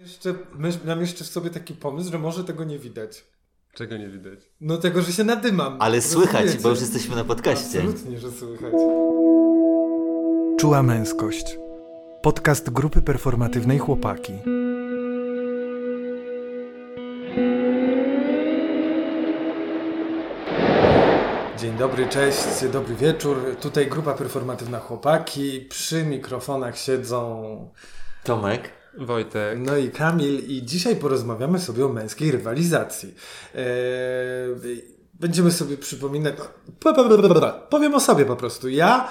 Jeszcze, mam jeszcze w sobie taki pomysł, że może tego nie widać. Czego nie widać? No tego, że się nadymam. Ale słychać, bo już jesteśmy na podcaście. Absolutnie, że słychać. Czuła męskość. Podcast grupy performatywnej Chłopaki. Dzień dobry, cześć, dobry wieczór. Tutaj grupa performatywna Chłopaki. Przy mikrofonach siedzą Tomek. Wojtek. No i Kamil i dzisiaj porozmawiamy sobie o męskiej rywalizacji. Eee, będziemy sobie przypominać. Powiem o sobie po prostu. Ja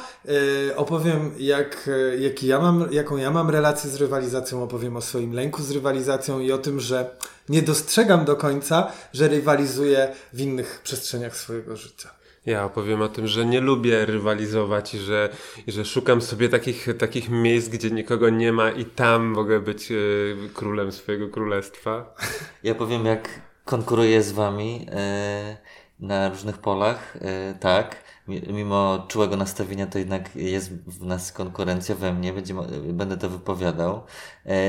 e, opowiem, jak, jaki ja mam, jaką ja mam relację z rywalizacją, opowiem o swoim lęku z rywalizacją i o tym, że nie dostrzegam do końca, że rywalizuję w innych przestrzeniach swojego życia. Ja opowiem o tym, że nie lubię rywalizować i że, i że szukam sobie takich, takich miejsc, gdzie nikogo nie ma i tam mogę być y, królem swojego królestwa. Ja powiem, jak konkuruję z wami y, na różnych polach. Y, tak, mimo czułego nastawienia, to jednak jest w nas konkurencja we mnie, będzie, będę to wypowiadał.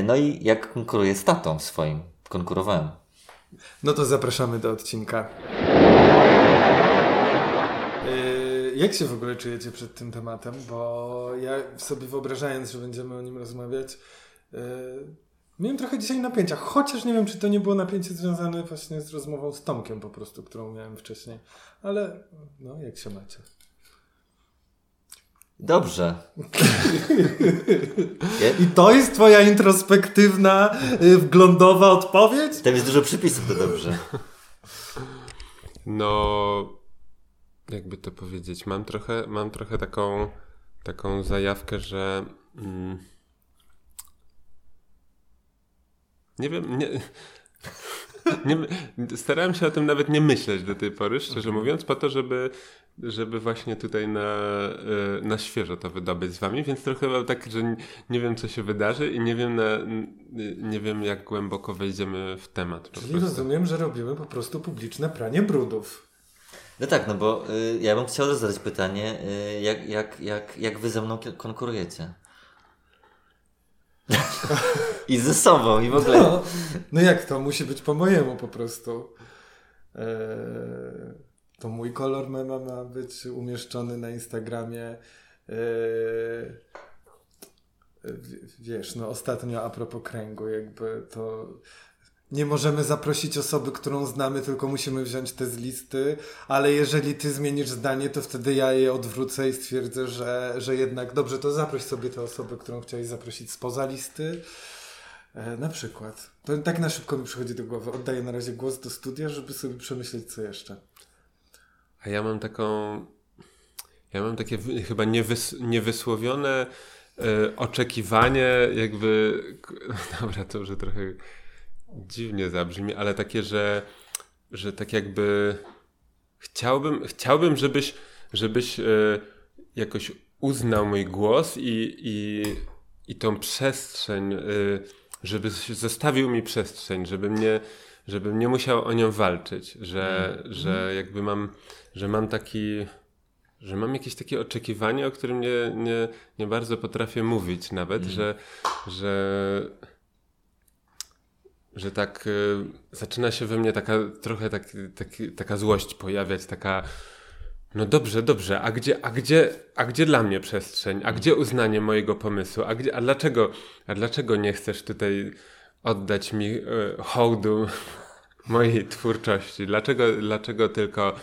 no i jak konkuruję z tatą swoim. Konkurowałem. No to zapraszamy do odcinka. Jak się w ogóle czujecie przed tym tematem? Bo ja sobie wyobrażając, że będziemy o nim rozmawiać, yy, miałem trochę dzisiaj napięcia. Chociaż nie wiem, czy to nie było napięcie związane właśnie z rozmową z Tomkiem po prostu, którą miałem wcześniej. Ale no, jak się macie? Dobrze. I to jest twoja introspektywna, yy, wglądowa odpowiedź? Tam jest dużo przypisów, to dobrze. No jakby to powiedzieć, mam trochę, mam trochę taką, taką zajawkę, że mm, nie wiem, nie, nie, starałem się o tym nawet nie myśleć do tej pory, szczerze mhm. mówiąc, po to, żeby, żeby właśnie tutaj na, e, na świeżo to wydobyć z wami, więc trochę mam tak, że nie wiem, co się wydarzy i nie wiem, na, nie wiem jak głęboko wejdziemy w temat. Czyli rozumiem, że robimy po prostu publiczne pranie brudów. No tak, no bo y, ja bym chciał zadać pytanie, y, jak, jak, jak, jak wy ze mną konkurujecie? I ze sobą, i w ogóle. No, no jak to? Musi być po mojemu po prostu. Eee, to mój kolor mema ma być umieszczony na Instagramie. Eee, wiesz, no ostatnio a propos kręgu, jakby to nie możemy zaprosić osoby, którą znamy, tylko musimy wziąć te z listy, ale jeżeli ty zmienisz zdanie, to wtedy ja je odwrócę i stwierdzę, że, że jednak dobrze, to zaproś sobie tę osobę, którą chciałeś zaprosić spoza listy. E, na przykład. To tak na szybko mi przychodzi do głowy. Oddaję na razie głos do studia, żeby sobie przemyśleć, co jeszcze. A ja mam taką. Ja mam takie chyba niewys, niewysłowione e, oczekiwanie, jakby. Dobra, to już trochę dziwnie zabrzmi, ale takie, że, że tak jakby chciałbym, chciałbym żebyś, żebyś e, jakoś uznał mój głos i, i, i tą przestrzeń, e, żebyś zostawił mi przestrzeń, żebym nie, żebym nie musiał o nią walczyć, że, mm. że jakby mam, że mam taki, że mam jakieś takie oczekiwanie, o którym nie, nie, nie bardzo potrafię mówić nawet, mm. że, że że tak y, zaczyna się we mnie taka trochę tak, tak, taka złość pojawiać, taka no dobrze, dobrze, a gdzie, a gdzie, a gdzie dla mnie przestrzeń, a gdzie uznanie mojego pomysłu, a, gdzie, a, dlaczego, a dlaczego nie chcesz tutaj oddać mi y, hołdu mojej twórczości, dlaczego, dlaczego tylko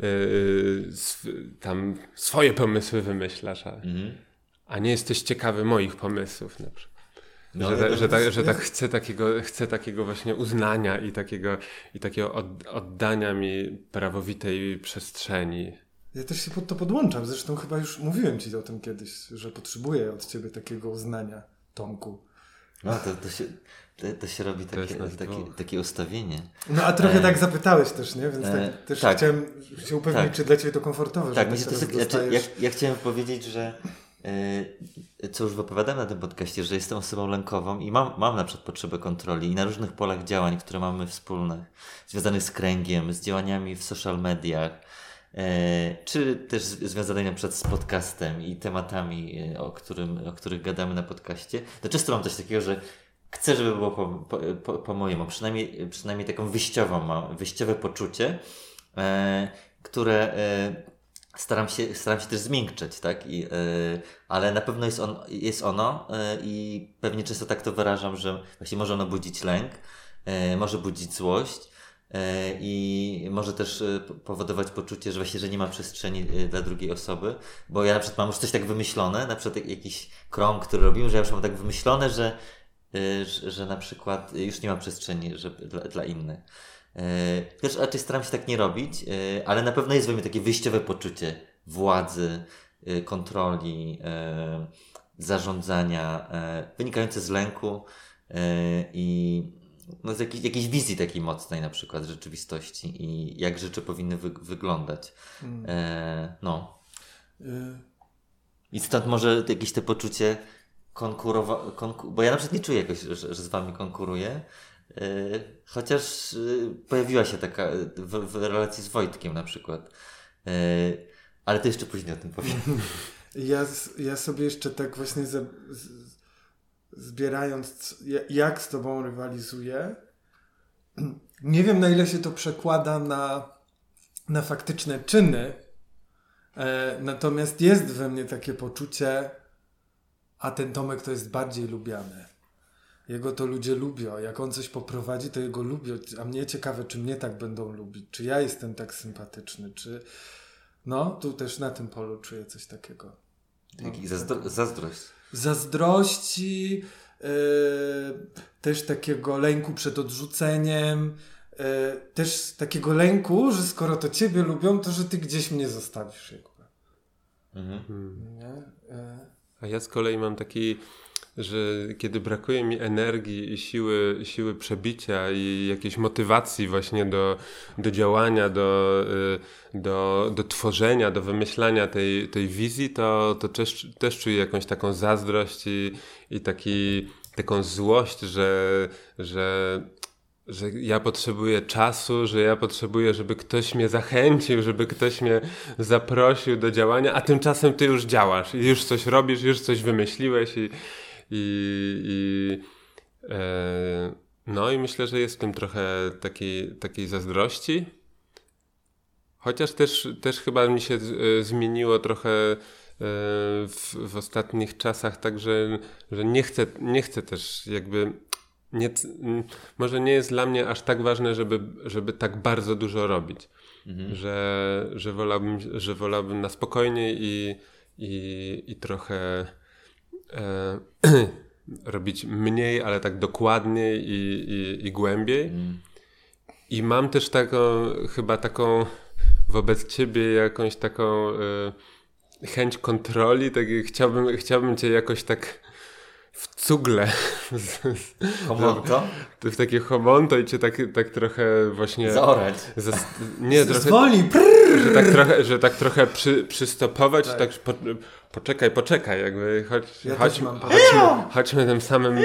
y, sw tam swoje pomysły wymyślasz, a, mhm. a nie jesteś ciekawy moich pomysłów na przykład. No, że, że, że, tak, że tak chcę takiego, chcę takiego właśnie uznania i takiego, i takiego od, oddania mi prawowitej przestrzeni. Ja też się pod to podłączam. Zresztą chyba już mówiłem ci o tym kiedyś, że potrzebuję od ciebie takiego uznania, Tomku. No to, to, się, to, to się robi takie, takie, takie ustawienie. No a trochę e... tak zapytałeś też, nie? Więc tak, e... też tak. chciałem się upewnić, tak. czy dla ciebie to komfortowe. Tak, myślę, to ja, ja chciałem powiedzieć, że co już wypowiadałem na tym podcaście, że jestem osobą lękową i mam, mam na przykład potrzebę kontroli i na różnych polach działań, które mamy wspólnych, związanych z kręgiem, z działaniami w social mediach, e, czy też związanymi na przykład z podcastem i tematami, e, o, którym, o których gadamy na podcaście, to często mam coś takiego, że chcę, żeby było po, po, po, mojemu, przynajmniej, przynajmniej taką wyjściową mam, wyjściowe poczucie, e, które e, staram się, staram się też zmiękczać, tak? I, e, ale na pewno jest, on, jest ono e, i pewnie często tak to wyrażam, że właśnie może ono budzić lęk, e, może budzić złość, i może też powodować poczucie, że właśnie, że nie ma przestrzeni dla drugiej osoby, bo ja na przykład mam już coś tak wymyślone, na przykład jak- jakiś krąg, który robimy, że ja już mam tak wymyślone, że, że, że na przykład już nie ma przestrzeni żeby, dla, dla innych. Też raczej staram się tak nie robić, e, ale na pewno jest we mnie takie wyjściowe poczucie władzy, kontroli, zarządzania, wynikające z lęku i no, z jakiej, jakiejś wizji takiej mocnej na przykład rzeczywistości i jak rzeczy powinny wy, wyglądać. E, no. Y, I stąd może jakieś te poczucie konkurowa... Konku... Bo ja na przykład nie czuję jakoś, że, że z wami konkuruję. Yy, chociaż yy, pojawiła się taka w, w relacji z Wojtkiem na przykład. Yy, ale to jeszcze później o tym powiem. Ja, ja sobie jeszcze tak właśnie za, z, zbierając, jak z tobą rywalizuję, nie wiem na ile się to przekłada na, na faktyczne czyny, e, natomiast jest we mnie takie poczucie, a ten Tomek to jest bardziej lubiany. Jego to ludzie lubią. Jak on coś poprowadzi, to jego lubią. A mnie ciekawe, czy mnie tak będą lubić. Czy ja jestem tak sympatyczny, czy... No, tu też na tym polu czuję coś takiego. Taki zazdro... zazdrość. Zazdrości, yy, też takiego lęku przed odrzuceniem, yy, też takiego lęku, że skoro to ciebie lubią, to że ty gdzieś mnie zostawisz jakby. Mhm. Nie? Yy. A ja z kolei mam taki, że kiedy brakuje mi energii i siły, siły przebicia i jakiejś motywacji właśnie do, do działania, do, y, do, do tworzenia, do wymyślania tej, tej wizji, to, to też, też czuję jakąś taką zazdrość i, i taki, taką złość, że, że że ja potrzebuję czasu, że ja potrzebuję, żeby ktoś mnie zachęcił, żeby ktoś mnie zaprosił do działania, a tymczasem ty już działasz i już coś robisz, już coś wymyśliłeś i, i, i e, no i myślę, że jest w tym trochę takiej, takiej zazdrości. Chociaż też, też chyba mi się e, zmieniło trochę e, w, w ostatnich czasach, także że nie chcę, nie chcę też jakby nie, c- m, może nie jest dla mnie aż tak ważne, żeby, żeby tak bardzo dużo robić. Że, że, wolałbym, że wolałbym na spokojnie i, i, i trochę e, robić mniej, ale tak dokładniej i, i, i głębiej. I mam też taką, chyba taką wobec ciebie jakąś taką e, chęć kontroli, tak chciałbym, chciałbym cię jakoś tak w cugle Homonto? w takie homonto i cię tak, tak trochę właśnie... Zaorać. Zas- nie, trochę, Zwolnij! Prrr. że tak trochę, że tak trochę przy, przystopować Tak. i tak po, poczekaj, poczekaj, jakby chodź, Ja chodź, też mam chodźmy, chodźmy tym samym,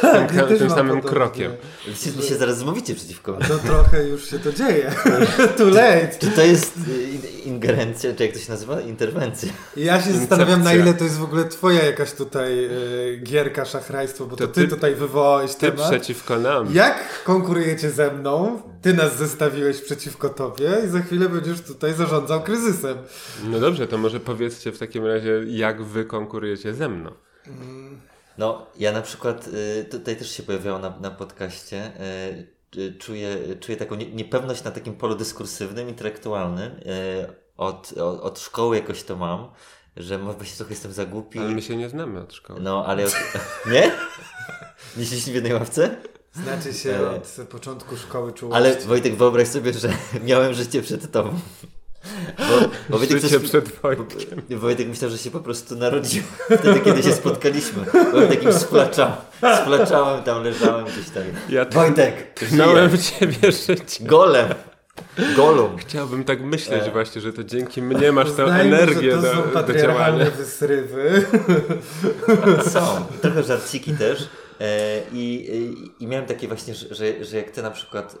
Tak, tym, ja tym samym podobnie. krokiem. Wy się, wy się zaraz zmówicie przeciwko mnie. To trochę już się to dzieje. Too late. Czy to jest y, in- ingerencja, czy jak to się nazywa? Interwencja. Ja się zastanawiam, na Incepcja. ile to jest w ogóle twoja jakaś tutaj e, gierka, szachrajstwo, bo to, To ty, ty- tutaj wywołałeś Ty temat. przeciwko nam. Jak konkurujecie ze mną? Ty nas zestawiłeś przeciwko tobie i za chwilę będziesz tutaj zarządzał kryzysem. No dobrze, to może powiedzcie w takim razie, jak wy konkurujecie ze mną. No, ja na przykład y, tutaj też się pojawiało na, na podcaście. Y, y, czuję, czuję taką nie, niepewność na takim polu dyskursywnym, intelektualnym. Od, od, od szkoły jakoś to mam, że może właśnie trochę jestem za głupi. Ale my się nie znamy od szkoły. No, ale. Od... nie? Nie siedzieliście w jednej ławce? Znaczy się E. od początku szkoły czułości. Ale Wojtek, wyobraź sobie, że miałem życie przed tobą. Bo, bo Wojtek Życie coś- przed Wojtkiem. Bo Wojtek myślał, że się po prostu narodził wtedy, kiedy się spotkaliśmy. Byłem takim splaczałem. Splaczałem tam, leżałem gdzieś tam. Ja Wojtek, żyje. w ciebie życie. Golem. Golum. Chciałbym tak myśleć E. właśnie, że to dzięki mnie masz tę energię że to są do, do patriarchalne działania. wysrywy. Są. Trochę żarciki też. E, i, i, miałem takie właśnie, że, że, jak ty na przykład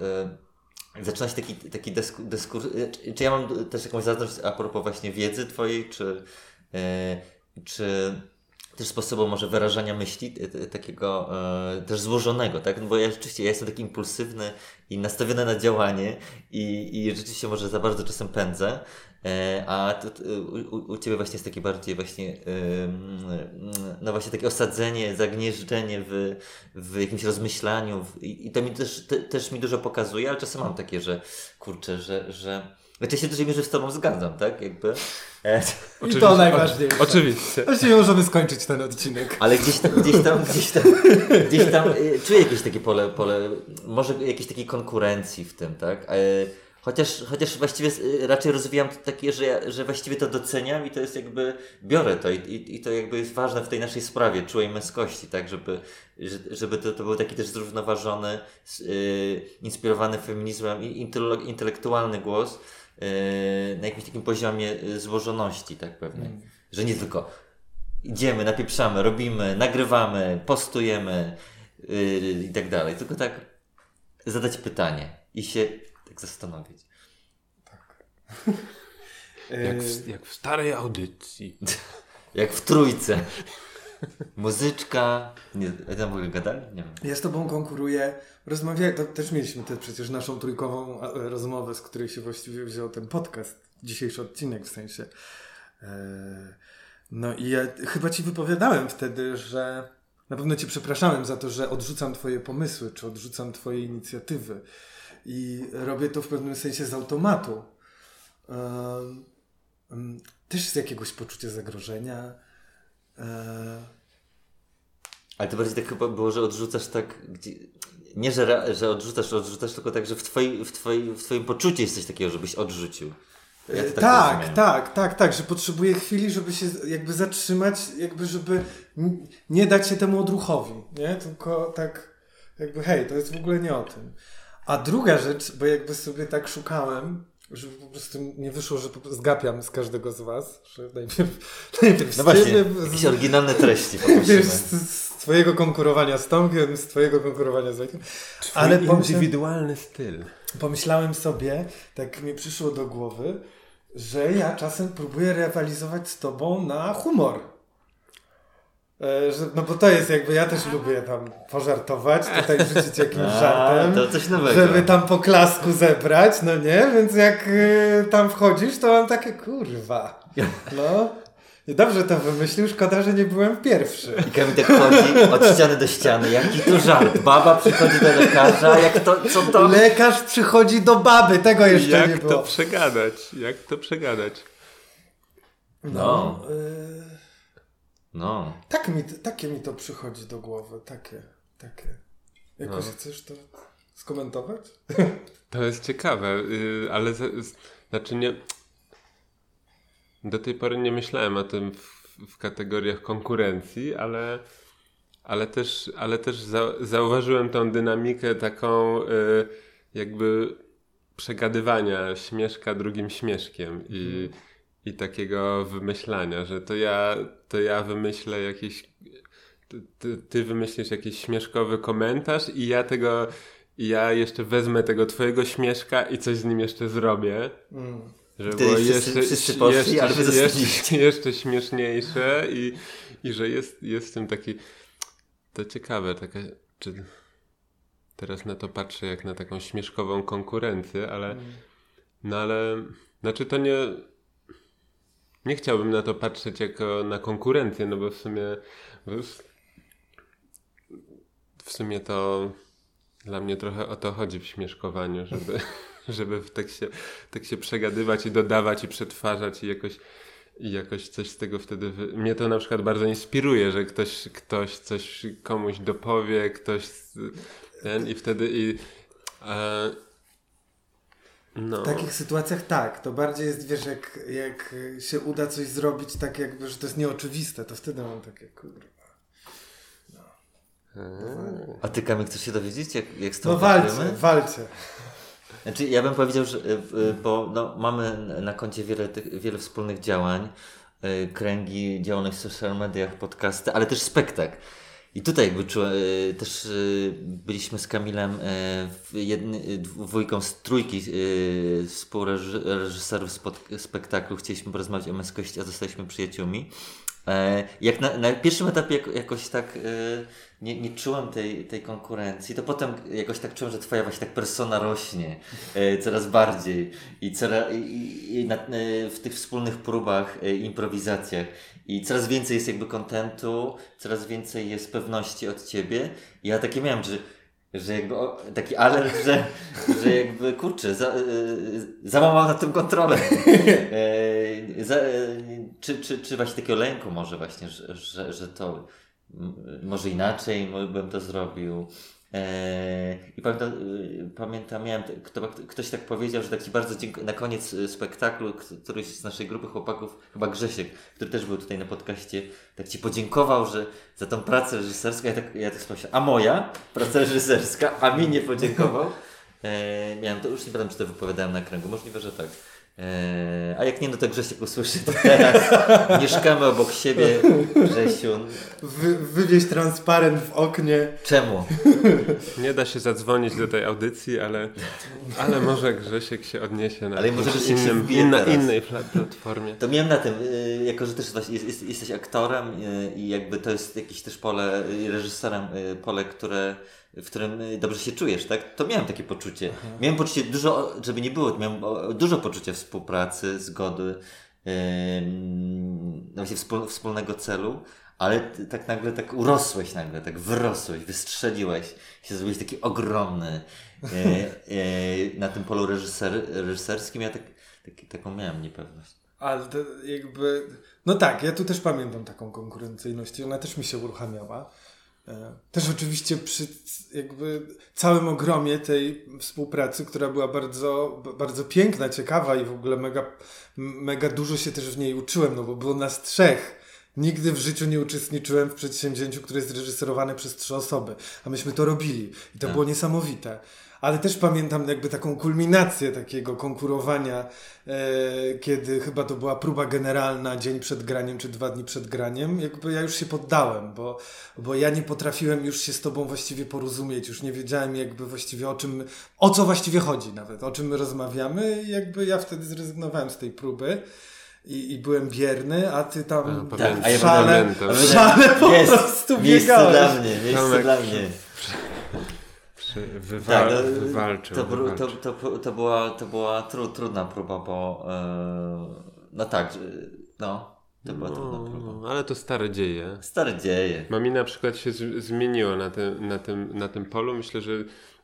e, zaczyna się taki, taki dysku, dyskurs. e, Czy, ja mam też jakąś zazdrość a propos właśnie wiedzy twojej, czy, czy też sposobu może wyrażania myśli, takiego też złożonego, tak? No bo ja rzeczywiście ja jestem taki impulsywny i nastawiony na działanie i, i rzeczywiście może za bardzo czasem pędzę, e, a tu, u, u Ciebie właśnie jest takie bardziej właśnie, e, no właśnie takie osadzenie, zagnieżdżenie w, w jakimś rozmyślaniu w, i, to mi też, te, też mi dużo pokazuje, ale czasem mam takie, że kurczę, że, że znaczy się w dużej mierze z Tobą zgadzam, tak? Jakby. E, I to najważniejsze. Oczywiście. Właściwie możemy skończyć ten odcinek. Ale gdzieś tam, gdzieś tam, gdzieś tam, gdzieś tam y, czuję jakieś takie pole, pole, może jakieś takiej konkurencji w tym, tak? E, Chociaż, chociaż właściwie y, raczej rozwijam to takie, że, że właściwie to doceniam i to jest jakby, biorę to i, i, i to jakby jest ważne w tej naszej sprawie, czułej męskości, tak, żeby, żeby to, to był taki też zrównoważony, yy, inspirowany feminizmem i intelektualny głos, yy, na jakimś takim poziomie y, złożoności, tak pewnie. Mm. Że nie tylko idziemy, napieprzamy, robimy, nagrywamy, postujemy yy, i tak dalej, tylko tak zadać pytanie i się tak zastanowić. Tak. jak, w, jak w starej audycji. jak w trójce. Muzyczka. Nie, tam w ogóle gadali? Nie wiem. Ja z tobą konkuruję. Rozmawiałem, to też mieliśmy te, przecież naszą trójkową rozmowę, z której się właściwie wziął ten podcast, dzisiejszy odcinek w sensie. E, no i ja chyba ci wypowiadałem wtedy, że na pewno cię przepraszałem za to, że odrzucam twoje pomysły, czy odrzucam twoje inicjatywy i robię to w pewnym sensie z automatu. Też z jakiegoś poczucia zagrożenia. E, Ale to bardziej tak chyba było, że odrzucasz tak. Nie, że, że odrzucasz, odrzucasz, tylko tak, że w, twoi, w, twoi, w Twoim poczuciu jest coś takiego, żebyś odrzucił. Ja tak, tak, tak, tak, tak, że potrzebuję chwili, żeby się jakby zatrzymać, jakby żeby nie dać się temu odruchowi, nie? Tylko tak jakby hej, to jest w ogóle nie o tym. A druga rzecz, bo jakby sobie tak szukałem, żeby po prostu nie wyszło, że zgapiam z każdego z was, że najpierw, najpierw no właśnie, ciebie, jakieś z, oryginalne treści Najpierw z, z twojego konkurowania z Tomkiem, z twojego konkurowania z Wojtkiem. Ale indywidualny styl. Pomyślałem sobie, tak mi przyszło do głowy, że ja czasem próbuję rywalizować z tobą na humor. E, że, no bo to jest jakby, ja też lubię tam pożartować, tutaj rzucić jakimś A, żartem, to coś nowego. żeby tam po klasku zebrać, no nie? Więc jak y, tam wchodzisz, to mam takie kurwa. No. I dobrze to wymyślił, szkoda, że nie byłem pierwszy. I Kamil tak chodzi od ściany do ściany. Jaki to żart? Baba przychodzi do lekarza, jak to, co to? Lekarz przychodzi do baby, tego jeszcze jak nie było. Jak to przegadać? Jak to przegadać? No. no y no. Tak mi, takie mi to przychodzi do głowy, takie, takie. Jakoś no. chcesz to skomentować? To jest ciekawe, y, ale znaczy nie... Do tej pory nie myślałem o tym w, w kategoriach konkurencji, ale, ale też, ale też za, zauważyłem tą dynamikę taką y, jakby przegadywania śmieszka drugim śmieszkiem i hmm i takiego wymyślania, że to ja, to ja wymyślę jakiś. Ty, ty wymyślisz jakiś śmieszkowy komentarz i ja tego. I ja jeszcze wezmę tego twojego śmieszka i coś z nim jeszcze zrobię. Mm. Żeby było jeszcze, wszyscy poszli, jeszcze, jeszcze, jeszcze śmieszniejsze i, i że jest, jest w tym taki. To ciekawe, taka. Czy teraz na to patrzę jak na taką śmieszkową konkurencję, ale. Mm. No ale. Znaczy to nie nie chciałbym na to patrzeć jako na konkurencję, no bo w sumie w sumie to dla mnie trochę o to chodzi w śmieszkowaniu, żeby, żeby tak się, tak się przegadywać i dodawać i przetwarzać i jakoś, i jakoś coś z tego wtedy... Wy... Mnie to na przykład bardzo inspiruje, że ktoś, ktoś coś komuś dopowie, ktoś ten i wtedy i... E, no. W takich sytuacjach tak, to bardziej jest, wiesz, jak, jak się uda coś zrobić tak jakby, że to jest nieoczywiste, to wtedy mam takie, kurwa. No. A ty Kamil chcesz się dowiedzieć, jak, jak z tą No walcie, walcie. Znaczy, ja bym powiedział, że y, y, bo no, mamy na koncie wiele, wiele wspólnych działań, y, kręgi, działalność w social mediach, podcasty, ale też spektakl. I tutaj e, też e, byliśmy z Kamilem jedny, dwójką z trójki współreżyserów spektaklu. Chcieliśmy porozmawiać o męskości, a zostaliśmy przyjaciółmi. E, jak na, na pierwszym etapie jak, jakoś tak nie, nie czułem tej, tej konkurencji, to potem jakoś tak czułem, że twoja właśnie tak persona rośnie e, coraz bardziej i, coraz, i, i na, e, w tych wspólnych próbach, improwizacjach i coraz więcej jest jakby kontentu, coraz więcej jest pewności od ciebie. I ja takie miałem, że że jakby o, taki alert, że, że jakby kurczę, za, y, załamał na tym kontrolę. E, za, czy, czy, czy właśnie takiego lęku może właśnie, że, że, że to może inaczej bym to zrobił. Eee, I pamiętam, y, pamiętam miałem, kto, ktoś tak powiedział, że taki bardzo dziękuję, na koniec y, spektaklu, któryś z naszej grupy chłopaków, chyba Grzesiek, który też był tutaj na podcaście, tak Ci podziękował, że za tą pracę reżyserską, ja tak, ja tak pomyślałem, a moja praca reżyserska, a mi nie podziękował. Eee, miałem to, już nie pamiętam, czy to wypowiadałem na kręgu, możliwe, że tak. Eee, a jak nie, no to Grzesiek usłyszy to teraz. Mieszkamy obok siebie, Grzesiu. Wy, wywieź transparent w oknie. Czemu? Nie da się zadzwonić do tej audycji, ale, ale może Grzesiek się odniesie na ale może Grzesiek innym, się inna, innej platformie. To miałem na tym, y, jako że też jest, jesteś aktorem y, i jakby to jest jakieś też pole, y, reżyserem, pole, które w którym dobrze się czujesz, tak? To miałem takie poczucie. Aha. Miałem poczucie dużo, żeby nie było, miałem dużo poczucia współpracy, zgody, yy, właśnie wspólnego celu, ale tak nagle tak urosłeś nagle, tak wyrosłeś, wystrzeliłeś, się zrobiłeś taki ogromny yy, yy, na tym polu reżyser, reżyserskim. Ja tak, tak, taką miałem niepewność. Ale to jakby, no tak, ja tu też pamiętam taką konkurencyjność i ona też mi się uruchamiała. E, też oczywiście przy jakby całym ogromie tej współpracy, która była bardzo, bardzo piękna, ciekawa i w ogóle mega, mega dużo się też w niej uczyłem, no bo było nas trzech. Nigdy w życiu nie uczestniczyłem w przedsięwzięciu, które jest reżyserowane przez trzy osoby, a myśmy to robili i to tak. było niesamowite ale też pamiętam jakby taką kulminację takiego konkurowania, e, kiedy chyba to była próba generalna dzień przed graniem, czy dwa dni przed graniem, jakby ja już się poddałem, bo, bo ja nie potrafiłem już się z tobą właściwie porozumieć, już nie wiedziałem jakby właściwie o czym, o co właściwie chodzi nawet, o czym my rozmawiamy i jakby ja wtedy zrezygnowałem z tej próby. I, i byłem bierny, a ty tam ja, tak, w szale, w szale po jest, prostu biegałeś. Miejsce dla mnie, miejsce dla mnie. Wywal, tak, no, wywalczył, to, To, to, to, była, to była tru, trudna próba, bo yy, no tak, no, to była no, trudna próba. Ale to stare dzieje. Stare dzieje. Mami na przykład się z, zmieniło na tym, na, tym, na tym polu. Myślę, że,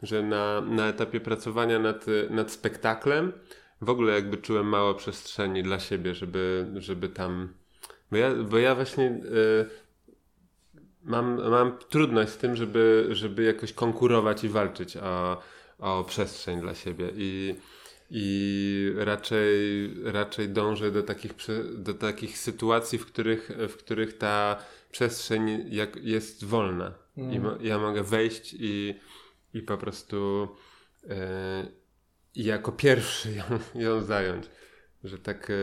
że na, na etapie pracowania nad, nad spektaklem w ogóle jakby czułem mało przestrzeni dla siebie, żeby, żeby tam... Bo ja, bo ja właśnie... Yy, mam, mam trudność z tym, żeby, żeby jakoś konkurować i walczyć o, o przestrzeń dla siebie. I, i raczej, raczej dążę do takich, do takich sytuacji, w których, w których ta przestrzeń jak, jest wolna. Mm. I mo, ja mogę wejść i, i po prostu e, jako pierwszy ją, ją zająć. Że tak. E,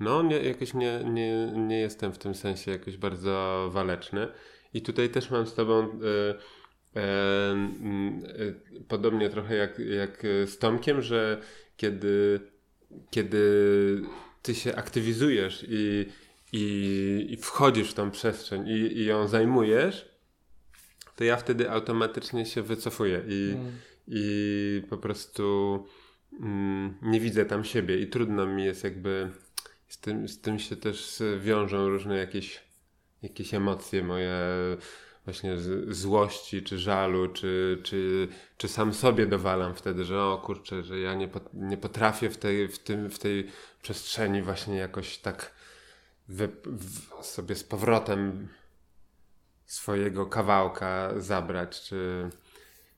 no, nie, jakoś nie, nie, nie jestem w tym sensie jakoś bardzo waleczny. I tutaj też mam z Tobą e, e, e, podobnie trochę jak, jak z Tomkiem, że kiedy, kiedy Ty się aktywizujesz i, i, i wchodzisz w tą przestrzeń i, i ją zajmujesz, to ja wtedy automatycznie się wycofuję i, mm. i po prostu mm, nie widzę tam siebie i trudno mi jest jakby z tym, z tym się też wiążą różne jakieś jakieś emocje moje właśnie złości, czy żalu, czy, czy, czy sam sobie dowalam wtedy, że o kurczę, że ja nie, nie potrafię w tej, w, tym, w tej przestrzeni właśnie jakoś tak wy, sobie z powrotem swojego kawałka zabrać, czy...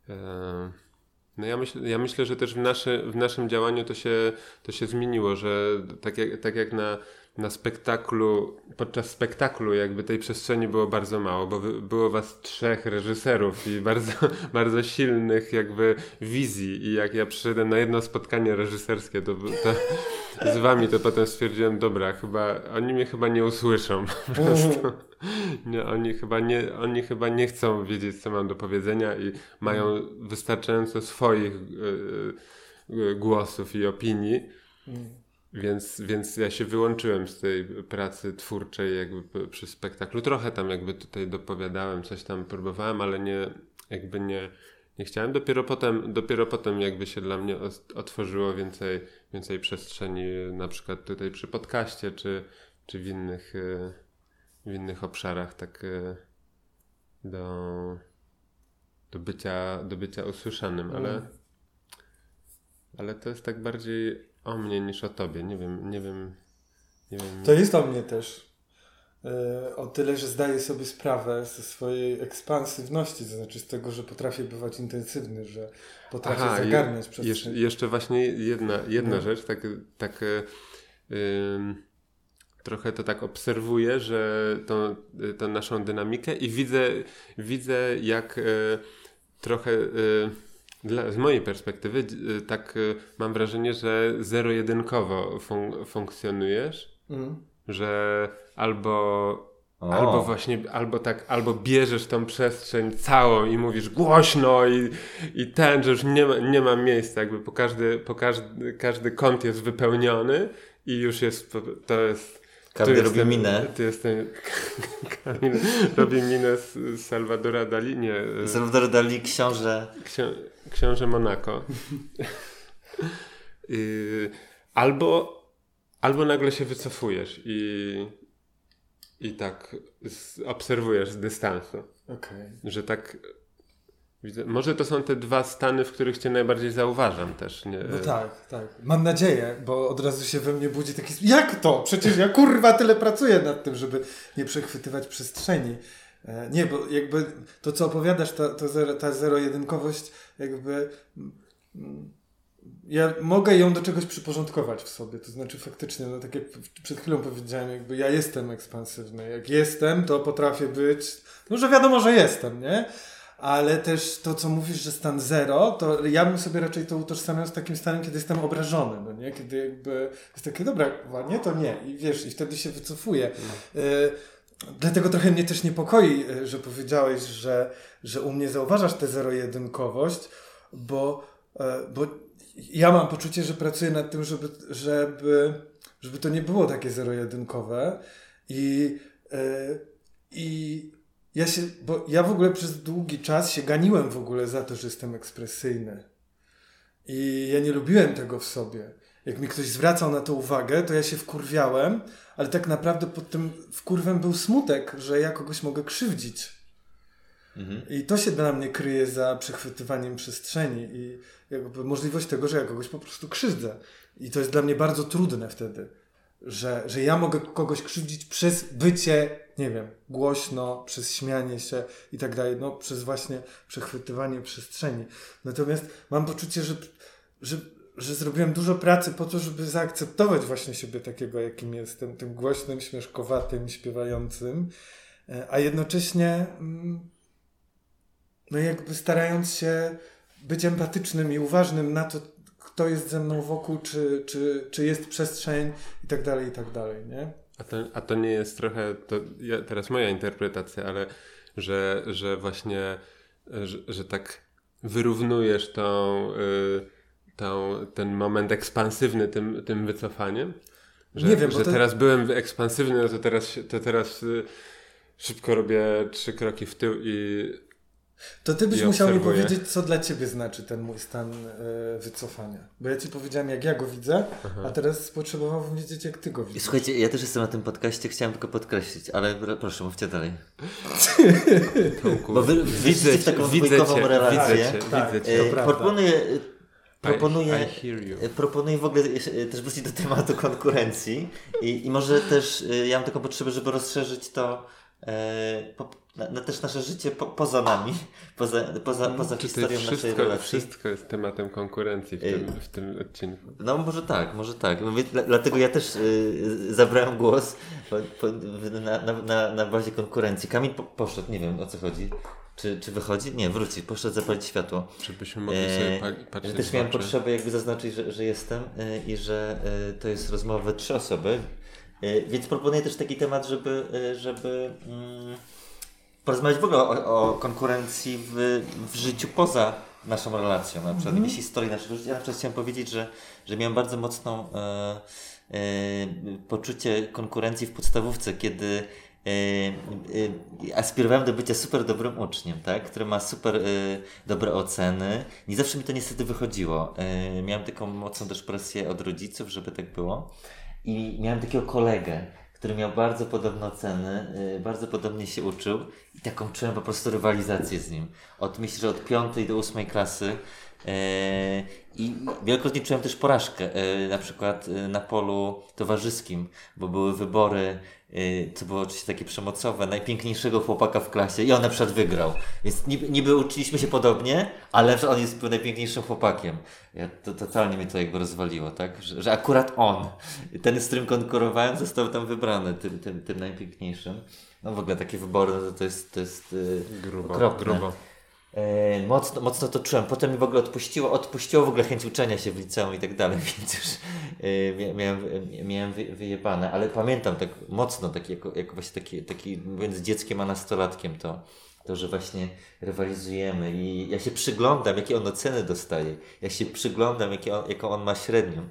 E, no ja, myśl, ja myślę, że też w, naszy, w naszym działaniu to się, to się zmieniło, że tak jak, tak jak na na spektaklu, podczas spektaklu jakby tej przestrzeni było bardzo mało, bo było was trzech reżyserów i bardzo, bardzo silnych jakby wizji i jak ja przyszedłem na jedno spotkanie reżyserskie to, to z wami, to potem stwierdziłem, dobra, chyba, oni mnie chyba nie usłyszą po prostu. Nie, oni, chyba nie, oni chyba nie chcą wiedzieć, co mam do powiedzenia i mają wystarczająco swoich y, y, głosów i opinii. Więc, więc ja się wyłączyłem z tej pracy twórczej jakby przy spektaklu. Trochę tam jakby tutaj dopowiadałem, coś tam próbowałem, ale nie, jakby nie, nie chciałem. Dopiero potem, dopiero potem jakby się dla mnie otworzyło więcej, więcej przestrzeni, na przykład tutaj przy podcaście, czy, czy w innych, e, w innych obszarach, tak e, do, do bycia, do bycia usłyszanym, ale, Mm. ale to jest tak bardziej o mnie niż o tobie. Nie wiem, nie wiem, nie wiem. To jest o mnie też. E, O tyle, że zdaję sobie sprawę ze swojej ekspansywności, to znaczy z tego, że potrafię bywać intensywny, że potrafię Aha, je- zagarniać Jesz, przestrzeń. jeszcze właśnie jedna, jedna No. rzecz, tak, tak e, trochę to tak obserwuję, że tą, tą naszą dynamikę i widzę, widzę jak e, trochę e, dla, z mojej perspektywy e, tak e, mam wrażenie, że zero-jedynkowo fun- funkcjonujesz, Mm. że albo O. Albo właśnie, albo tak, albo bierzesz tą przestrzeń całą i mówisz głośno i, i ten, że już nie ma, nie ma miejsca, jakby po każdy, po każdy, każdy kąt jest wypełniony i już jest, to jest... Kamil robi jestem- minę. Tu jestem, Kamil robi minę z, Salvadora Dali, nie, z Salvador Dali, książę. ksią, książę Monako. Y, albo, albo nagle się wycofujesz i, i tak z, obserwujesz z dystansu. Okej. Że tak. Widzę, może to są te dwa stany, w których cię najbardziej zauważam też. Nie? No tak, tak. Mam nadzieję, bo od razu się we mnie budzi taki... Jak to? Przecież ja kurwa tyle pracuję nad tym, żeby nie przechwytywać przestrzeni. E, Nie, bo jakby to, co opowiadasz, ta, to zero, ta zero-jedynkowość, jakby... mm, Ja mogę ją do czegoś przyporządkować w sobie. To znaczy faktycznie, no tak jak przed chwilą powiedziałem, jakby ja jestem ekspansywny. Jak jestem, to potrafię być... No, że wiadomo, że jestem, nie? Ale też to, co mówisz, że stan zero, to ja bym sobie raczej to utożsamiał z takim stanem, kiedy jestem obrażony, no nie? Kiedy jakby jest takie, dobra, kurwa, nie, to nie. I wiesz, i wtedy się wycofuję. Y, dlatego trochę mnie też niepokoi, y, że powiedziałeś, że, że u mnie zauważasz tę zero-jedynkowość, bo, y, bo ja mam poczucie, że pracuję nad tym, żeby, żeby, żeby to nie było takie zero-jedynkowe i, y, i ja się, bo ja w ogóle przez długi czas się ganiłem w ogóle za to, że jestem ekspresyjny. I ja nie lubiłem tego w sobie. Jak mi ktoś zwracał na to uwagę, to ja się wkurwiałem, ale tak naprawdę pod tym wkurwem był smutek, że ja kogoś mogę krzywdzić. Mhm. I to się dla mnie kryje za przechwytywaniem przestrzeni i jakby możliwość tego, że ja kogoś po prostu krzywdzę. I to jest dla mnie bardzo trudne wtedy, że, że ja mogę kogoś krzywdzić przez bycie, nie wiem, głośno, przez śmianie się i tak dalej, no przez właśnie przechwytywanie przestrzeni. Natomiast mam poczucie, że, że, że zrobiłem dużo pracy po to, żeby zaakceptować właśnie siebie takiego, jakim jestem, tym głośnym, śmieszkowatym, śpiewającym, e, a jednocześnie mm, no jakby starając się być empatycznym i uważnym na to, kto jest ze mną wokół, czy, czy, czy jest przestrzeń i tak dalej, i tak dalej, nie? A to, a to nie jest trochę, to ja, teraz moja interpretacja, ale że, że właśnie, że, że tak wyrównujesz tą, y, tą, ten moment ekspansywny tym, tym wycofaniem? Że, Nie wiem, że to- teraz byłem ekspansywny, no to teraz, to teraz y, szybko robię trzy kroki w tył i To ty byś musiał mi powiedzieć, co dla ciebie znaczy ten mój stan e, wycofania. Bo ja ci powiedziałem, jak ja go widzę, a teraz potrzebowałbym wiedzieć, jak ty go I widzisz. Słuchajcie, ja też jestem na tym podcaście, chciałem tylko podkreślić, ale pr- proszę, mówcie dalej. Bo wy wchodzicie w taką dwójkową relację. Widzę cię, Tak, widzę to cię. E, prawda. proponuję, proponuję, I, e, proponuję w ogóle e, też wrócić do tematu konkurencji i, i może też e, ja mam taką potrzebę, żeby rozszerzyć to e, po, na, na też nasze życie po, poza nami, poza, poza, poza Czy to historią jest naszej wszystko, relacji. wszystko jest tematem konkurencji w Ej. tym, w tym odcinku? No może tak, może tak. Dla- dlatego ja też y, zabrałem głos po, na, na, na, na bazie konkurencji. Kamil po, poszedł, nie wiem o co chodzi. Czy, czy wychodzi? Nie, wróci, poszedł zapalić światło. Żebyśmy mogli sobie E, pa- ja patrzeć też miałem potrzebę jakby zaznaczyć, że, że jestem y, i że y, to jest rozmowa we trzy osoby. Y, więc proponuję też taki temat, żeby, y, żeby mm, porozmawiać w ogóle o, o konkurencji w, w życiu poza naszą relacją, na przykład Mhm. jakiejś historii naszego życia. Ja na przykład chciałem powiedzieć, że, że miałem bardzo mocną e, poczucie konkurencji w podstawówce, kiedy aspirowałem do bycia super dobrym uczniem, tak? który ma super dobre oceny. Nie zawsze mi to niestety wychodziło. miałem taką mocną też presję od rodziców, żeby tak było. I miałem takiego kolegę, który miał bardzo podobne oceny, yy, bardzo podobnie się uczył i taką czułem po prostu rywalizację z nim. Od, myślę, że od piątej do ósmej klasy yy, i wielokrotnie czułem też porażkę, yy, na przykład na polu towarzyskim, bo były wybory Y, co było oczywiście takie przemocowe, najpiękniejszego chłopaka w klasie i on na przykład wygrał. Więc niby, niby uczyliśmy się podobnie, ale on jest najpiękniejszym chłopakiem. Ja, to totalnie mnie to jakby rozwaliło, tak? Że, że akurat on, ten z którym konkurowałem, został tam wybrany, tym, tym, tym najpiękniejszym. No w ogóle takie wybory, no to, to jest, to jest yy, grubo, okropne. grubo. E, mocno, mocno to czułem. Potem mi w ogóle odpuściło, odpuściło w ogóle chęć uczenia się w liceum i tak dalej, więc już e, miałem, miałem wyjebane, ale pamiętam tak mocno, taki, jako, jako właśnie taki, taki między dzieckiem a nastolatkiem to, to, że właśnie rywalizujemy i ja się przyglądam, jakie on oceny dostaje. Ja się przyglądam, jakie on, jaką on ma średnią.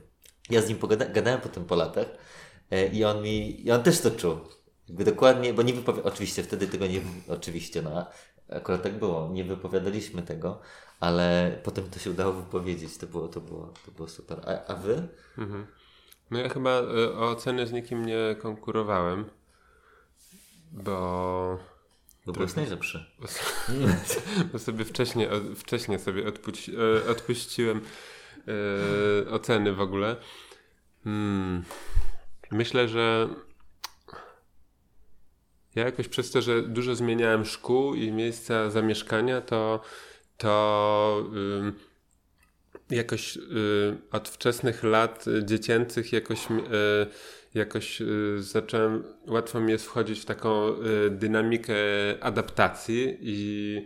Ja z nim pogada- gadałem potem po latach e, i on mi, i on też to czuł. Jakby dokładnie, bo nie wypowiadał, oczywiście wtedy tego nie, oczywiście, no, Akurat tak było. Nie wypowiadaliśmy tego, ale potem to się udało wypowiedzieć. To było, to było, to było super. A, a wy? Mhm. No ja chyba y, o oceny z nikim nie konkurowałem, bo... Bo byłeś najlepszy. Bo sobie wcześniej, wcześniej sobie y, odpuściłem y, oceny w ogóle. Hmm. Myślę, że ja jakoś przez to, że dużo zmieniałem szkół i miejsca zamieszkania, to, to jakoś yy, od wczesnych lat dziecięcych jakoś, yy, jakoś y, zacząłem, łatwo mi jest wchodzić w taką y, dynamikę adaptacji i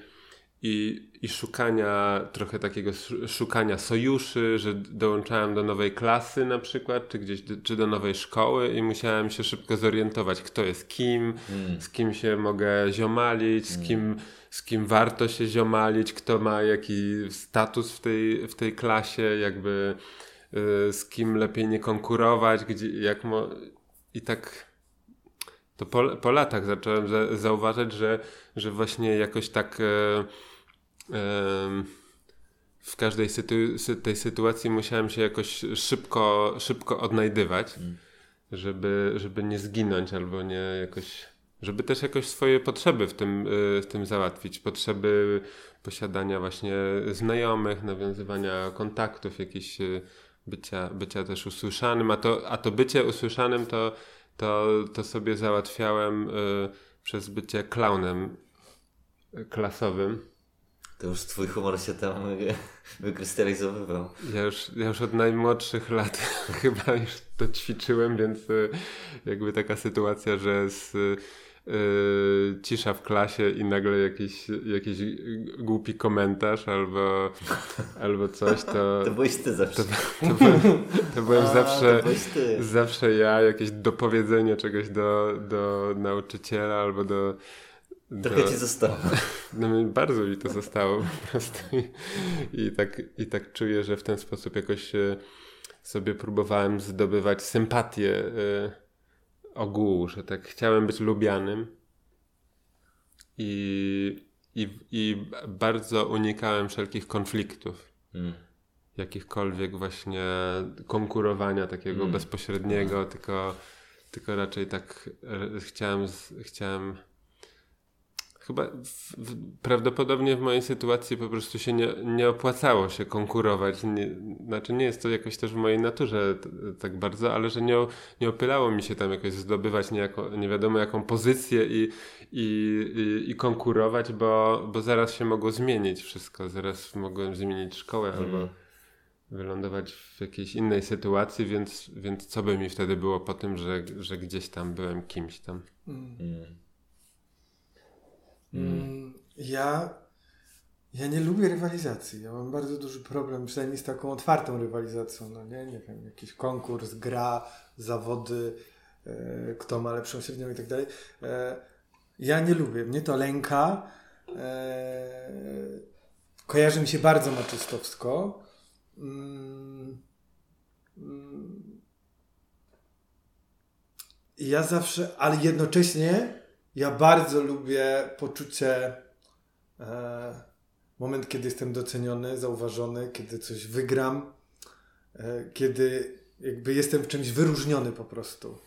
i, i szukania, trochę takiego szukania sojuszy, że dołączałem do nowej klasy na przykład, czy gdzieś, czy do nowej szkoły i musiałem się szybko zorientować, kto jest kim, mm. z kim się mogę ziomalić, z, mm. kim, z kim warto się ziomalić, kto ma jaki status w tej, w tej klasie, jakby y, z kim lepiej nie konkurować, gdzie, jak mo i tak to po, po latach zacząłem za, zauważać, że, że właśnie jakoś tak e, w każdej sytu- tej sytuacji musiałem się jakoś szybko, szybko odnajdywać, mm. żeby, żeby nie zginąć albo nie jakoś, żeby też jakoś swoje potrzeby w tym, y, w tym załatwić. Potrzeby posiadania właśnie znajomych, nawiązywania kontaktów, jakiś y, bycia, bycia też usłyszanym, a to, a to bycie usłyszanym to, to, to sobie załatwiałem y, przez bycie klaunem klasowym to już twój humor się tam wykrystalizowywał. Ja już, ja już od najmłodszych lat chyba już to ćwiczyłem, więc y, jakby taka sytuacja, że z, yy, cisza w klasie i nagle jakiś, jakiś głupi komentarz albo, albo coś, to... To byłeś ty zawsze. To, to, byłem, to byłem A, zawsze, to zawsze ja, jakieś dopowiedzenie czegoś do, do nauczyciela albo do Trochę ci zostało. No, bardzo mi to zostało po prostu. I, I, tak, I tak czuję, że w ten sposób jakoś e, sobie próbowałem zdobywać sympatię y, ogółu, że tak chciałem być lubianym. I, i, i bardzo unikałem wszelkich konfliktów. Mm. Jakichkolwiek właśnie konkurowania takiego mm. bezpośredniego, tylko, tylko raczej tak e, chciałem, chciałem Chyba w, w, prawdopodobnie w mojej sytuacji po prostu się nie, nie opłacało się konkurować. Nie, znaczy nie jest to jakoś też w mojej naturze t, tak bardzo, ale że nie, nie opylało mi się tam jakoś zdobywać niejako, nie wiadomo jaką pozycję i, i, i, i, konkurować, bo, bo zaraz się mogło zmienić wszystko. Zaraz mogłem zmienić szkołę mm. albo wylądować w jakiejś innej sytuacji, więc, więc co by mi wtedy było po tym, że, że gdzieś tam byłem kimś tam. Mm. Mm. Mm. Ja, ja nie lubię rywalizacji. Ja mam bardzo duży problem, przynajmniej z taką otwartą rywalizacją. No nie, nie wiem, jakiś konkurs, gra, zawody, e, kto ma lepszą średnią i tak dalej. E, ja nie lubię. Mnie to lęka. E, kojarzy mi się bardzo maczystowsko. Mm, mm, ja zawsze, ale jednocześnie ja bardzo lubię poczucie e, moment, kiedy jestem doceniony, zauważony, kiedy coś wygram, e, kiedy jakby jestem w czymś wyróżniony po prostu.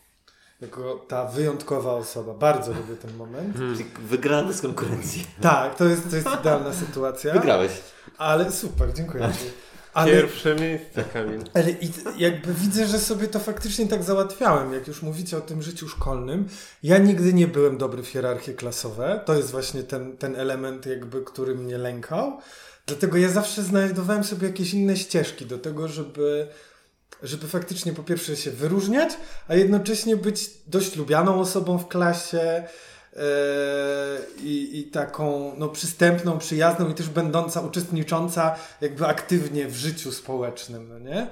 Jako ta wyjątkowa osoba. Bardzo lubię ten moment. Czyli Wygrany z konkurencji. Tak, to jest, to jest idealna sytuacja. Wygrałeś. Ale super, dziękuję ci. Ale, Pierwsze miejsce, Kamil. ale i jakby widzę, że sobie to faktycznie tak załatwiałem. Jak już mówicie o tym życiu szkolnym, ja nigdy nie byłem dobry w hierarchie klasowe. To jest właśnie ten, ten element, jakby, który mnie lękał. Dlatego ja zawsze znajdowałem sobie jakieś inne ścieżki do tego, żeby, żeby faktycznie po pierwsze się wyróżniać, a jednocześnie być dość lubianą osobą w klasie. E, I, I taką no, przystępną, przyjazną i też będąca, uczestnicząca jakby aktywnie w życiu społecznym, no nie?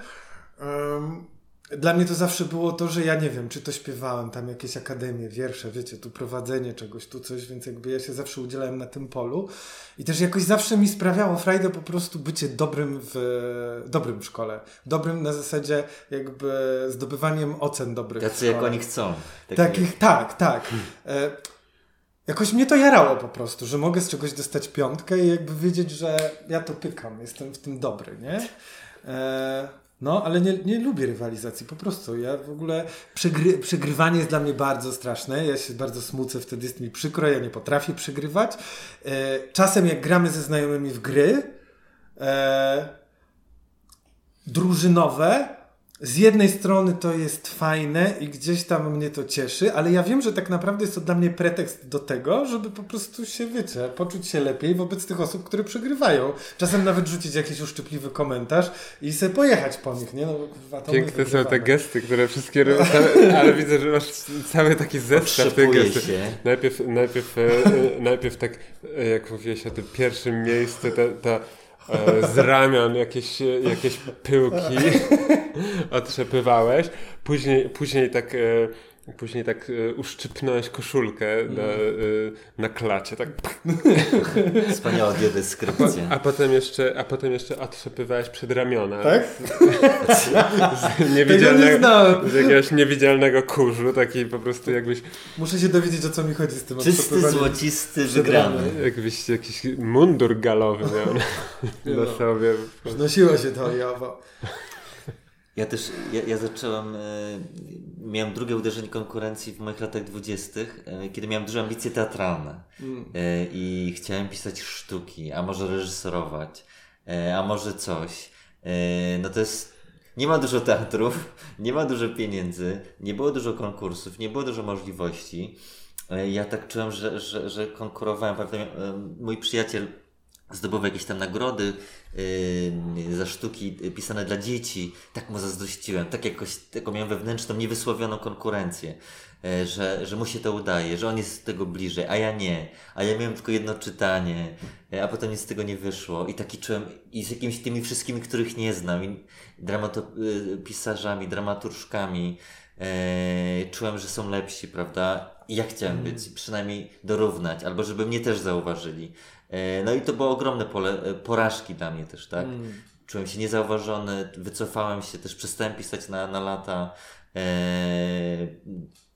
Dla mnie to zawsze było to, że ja nie wiem, czy to śpiewałem, tam jakieś akademie, wiersze, wiecie, tu prowadzenie czegoś, tu coś, więc jakby ja się zawsze udzielałem na tym polu i też jakoś zawsze mi sprawiało frajdę po prostu bycie dobrym w, dobrym w szkole. Dobrym na zasadzie jakby zdobywaniem ocen dobrych Tacy jak oni chcą. Taki- Takich, tak, tak. E, jakoś mnie to jarało po prostu, że mogę z czegoś dostać piątkę i jakby wiedzieć, że ja to pykam, jestem w tym dobry, nie? E, no, ale nie, nie lubię rywalizacji, po prostu. Ja w ogóle przegry, przegrywanie jest dla mnie bardzo straszne. Ja się bardzo smucę, wtedy jest mi przykro, ja nie potrafię przegrywać. E, czasem jak gramy ze znajomymi w gry, e, drużynowe. Z jednej strony to jest fajne i gdzieś tam mnie to cieszy, ale ja wiem, że tak naprawdę jest to dla mnie pretekst do tego, żeby po prostu się, wiecie, poczuć się lepiej wobec tych osób, które przegrywają. Czasem nawet rzucić jakiś uszczypliwy komentarz i sobie pojechać po nich, nie? No, kurwa, to Piękne są te gesty, które wszystkie robią, ale widzę, że masz cały taki zestaw tych gestów. Najpierw, najpierw, e, e, najpierw tak, e, jak mówiłeś o tym pierwszym miejscu, ta, ta z ramion jakieś, e, jakieś pyłki otrzepywałeś, później, później tak... Później tak e, uszczypnąłeś koszulkę na, e, na klacie, tak Wspaniała biodeskrypcja. a potem jeszcze, a potem jeszcze otrzepywałeś przed ramiona. Tak? Z nie niewidzialnego, znałem. z jakiegoś niewidzialnego kurzu, taki po prostu jakbyś, Muszę się dowiedzieć, o co mi chodzi z tym Czysty, złocisty, wygrany. jakbyś jakiś mundur galowy miał na, na sobie. Znosiło się to owo. Ja też, ja, ja zacząłem, e, miałem drugie uderzenie konkurencji w moich latach dwudziestych, e, kiedy miałem duże ambicje teatralne e, i chciałem pisać sztuki, a może reżyserować, e, a może coś. E, no to jest, nie ma dużo teatrów, nie ma dużo pieniędzy, nie było dużo konkursów, nie było dużo możliwości. E, ja tak czułem, że, że, że konkurowałem, e, mój przyjaciel zdobywał jakieś tam nagrody yy, za sztuki pisane dla dzieci. Tak mu zazdrościłem. Tak jakoś taką miałem wewnętrzną, niewysłowioną konkurencję, yy, że, że mu się to udaje, że on jest tego bliżej, a ja nie. A ja miałem tylko jedno czytanie, yy, a potem nic z tego nie wyszło. I taki czułem, i z jakimiś tymi wszystkimi, których nie znam, i dramato, yy, pisarzami, dramaturżkami, yy, czułem, że są lepsi, prawda? I ja chciałem być, przynajmniej dorównać, albo żeby mnie też zauważyli. E, No i to było ogromne pole e, porażki dla mnie też, tak? Czułem się niezauważony, wycofałem się, też przestałem pisać na, na lata. E,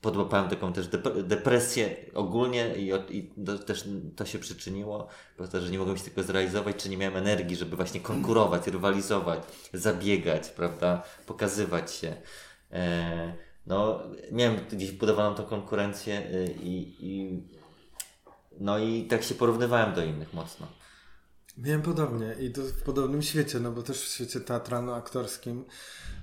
podłapałem taką też dep- depresję ogólnie i, i do, też to się przyczyniło, to, że nie mogłem się tego zrealizować, czy nie miałem energii, żeby właśnie konkurować, rywalizować, zabiegać, prawda? Pokazywać się. No, miałem gdzieś budowaną tą konkurencję i, i no i tak się porównywałem do innych mocno. Miałem podobnie i to w podobnym świecie, no bo też w świecie teatralno-aktorskim.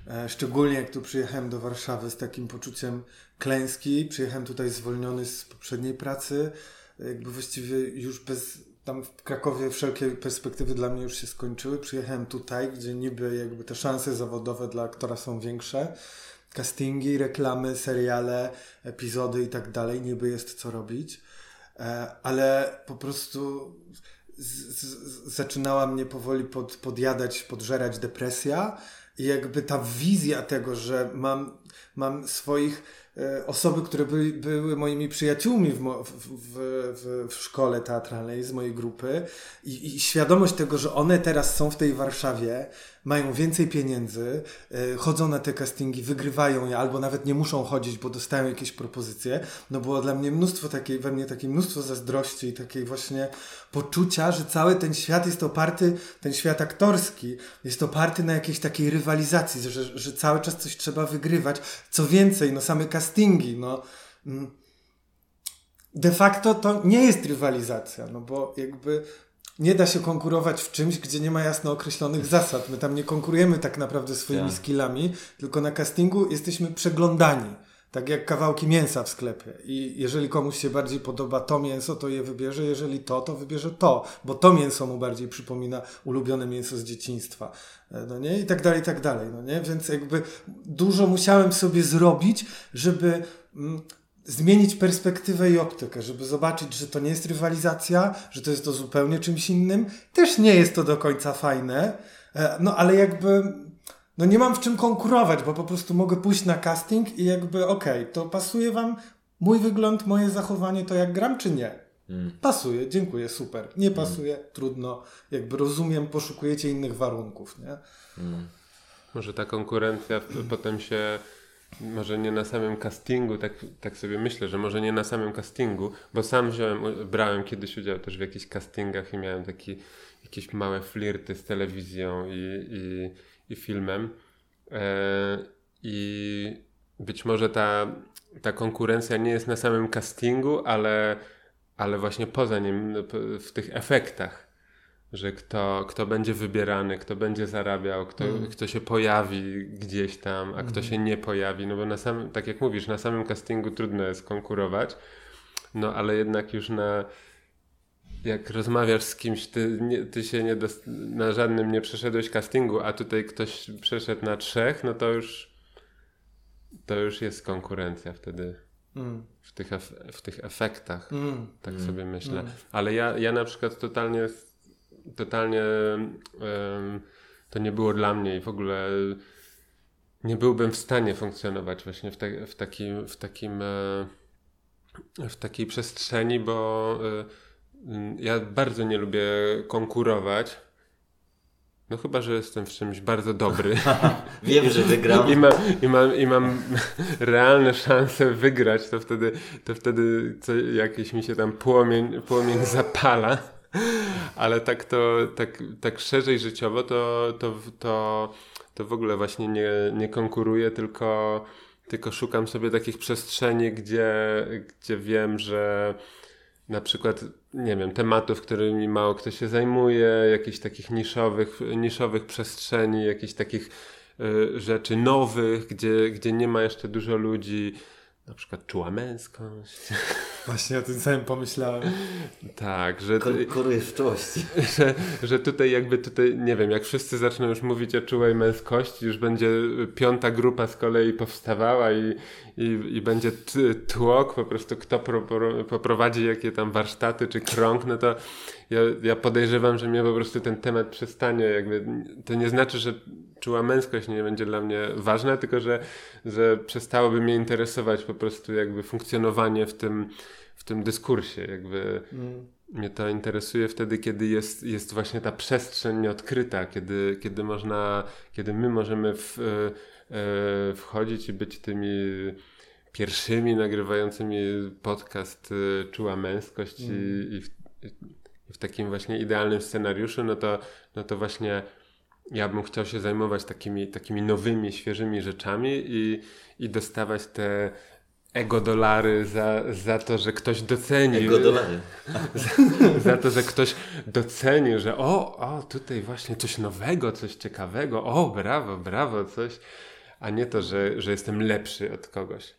E, szczególnie jak tu przyjechałem do Warszawy z takim poczuciem klęski. Przyjechałem tutaj zwolniony z poprzedniej pracy. Jakby właściwie już bez... Tam w Krakowie wszelkie perspektywy dla mnie już się skończyły. Przyjechałem tutaj, gdzie niby jakby te szanse zawodowe dla aktora są większe. Castingi, reklamy, seriale, epizody i tak dalej. Niby jest co robić. E, ale po prostu z, z, zaczynała mnie powoli pod, podjadać, podżerać depresja i jakby ta wizja tego, że mam, mam swoich e, osoby, które były, moimi przyjaciółmi w, mo, w, w, w szkole teatralnej z mojej grupy i, i świadomość tego, że one teraz są w tej Warszawie, mają więcej pieniędzy, y, chodzą na te castingi, wygrywają je, albo nawet nie muszą chodzić, bo dostają jakieś propozycje. No było dla mnie mnóstwo takiej, we mnie takie mnóstwo zazdrości i takiej właśnie poczucia, że cały ten świat jest oparty, ten świat aktorski, jest oparty na jakiejś takiej rywalizacji, że, że cały czas coś trzeba wygrywać. Co więcej, no same castingi, no. Mm, de facto to nie jest rywalizacja, no bo jakby nie da się konkurować w czymś, gdzie nie ma jasno określonych zasad. My tam nie konkurujemy tak naprawdę swoimi Tak. skillami, tylko na castingu jesteśmy przeglądani. Tak jak kawałki mięsa w sklepie. I jeżeli komuś się bardziej podoba to mięso, to je wybierze. Jeżeli to, to wybierze to. Bo to mięso mu bardziej przypomina ulubione mięso z dzieciństwa. E, No nie? I tak dalej, i tak dalej. No nie? Więc jakby dużo musiałem sobie zrobić, żeby mm, zmienić perspektywę i optykę, żeby zobaczyć, że to nie jest rywalizacja, że to jest to zupełnie czymś innym. Też nie jest to do końca fajne, e, no ale jakby no nie mam w czym konkurować, bo po prostu mogę pójść na casting i jakby okej, to pasuje wam mój wygląd, moje zachowanie, to jak gram, czy nie? Pasuje, dziękuję, super. Nie pasuje, trudno, jakby rozumiem, poszukujecie innych warunków, nie? Może ta konkurencja potem się, może nie na samym castingu, tak, tak sobie myślę, że może nie na samym castingu, bo sam wziąłem, brałem kiedyś udział też w jakichś castingach i miałem taki, jakieś małe flirty z telewizją i, i, i filmem. E, I być może ta, ta konkurencja nie jest na samym castingu, ale, ale właśnie poza nim, no, w tych efektach że kto, kto będzie wybierany, kto będzie zarabiał, kto, kto się pojawi gdzieś tam, a kto się nie pojawi, no bo na samym, tak jak mówisz, na samym castingu trudno jest konkurować, no ale jednak już na jak rozmawiasz z kimś, ty, nie, ty się nie na żadnym nie przeszedłeś castingu, a tutaj ktoś przeszedł na trzech, no to już to już jest konkurencja wtedy Mm. w tych, ef- w tych efektach. Mm. Tak sobie myślę. Ale ja, ja na przykład totalnie, totalnie to nie było dla mnie i w ogóle nie byłbym w stanie funkcjonować właśnie w, te, w takim, w takim e, w takiej przestrzeni, bo e, ja bardzo nie lubię konkurować. No chyba, że jestem w czymś bardzo dobry. Wiem, że wygram. I mam, i mam, i mam realne szanse wygrać, to wtedy, to wtedy co, jakiś mi się tam płomień, płomień zapala. Ale tak to, tak, tak szerzej życiowo, to, to, to, to w ogóle właśnie nie, nie konkuruję, tylko, tylko szukam sobie takich przestrzeni, gdzie, gdzie wiem, że na przykład, nie wiem, tematów, którymi mało kto się zajmuje, jakichś takich niszowych, niszowych przestrzeni, jakichś takich y, rzeczy nowych, gdzie, gdzie nie ma jeszcze dużo ludzi, na przykład czuła męskość. Właśnie o tym samym pomyślałem. tak, że, czułości. że, że tutaj jakby tutaj, nie wiem, jak wszyscy zaczną już mówić o czułej męskości, już będzie piąta grupa z kolei powstawała i, i, i będzie tłok, po prostu kto pro, pro, poprowadzi jakie tam warsztaty czy krąg, no to ja, ja podejrzewam, że mnie po prostu ten temat przestanie, jakby, to nie znaczy, że czuła męskość nie będzie dla mnie ważna, tylko że, że przestałoby mnie interesować po prostu jakby funkcjonowanie w tym, w tym dyskursie, jakby mnie to interesuje wtedy, kiedy jest, jest właśnie ta przestrzeń nieodkryta, kiedy, kiedy można, kiedy my możemy w, e, e, wchodzić i być tymi pierwszymi nagrywającymi podcast e, Czuła Męskość i, i, w, i w takim właśnie idealnym scenariuszu, no to, no to właśnie ja bym chciał się zajmować takimi, takimi nowymi, świeżymi rzeczami i, i dostawać te ego dolary za, za to, że ktoś doceni. Ego dolary. za to, że ktoś docenił, że o, o, tutaj właśnie coś nowego, coś ciekawego, o, brawo, brawo, coś, a nie to, że, że jestem lepszy od kogoś.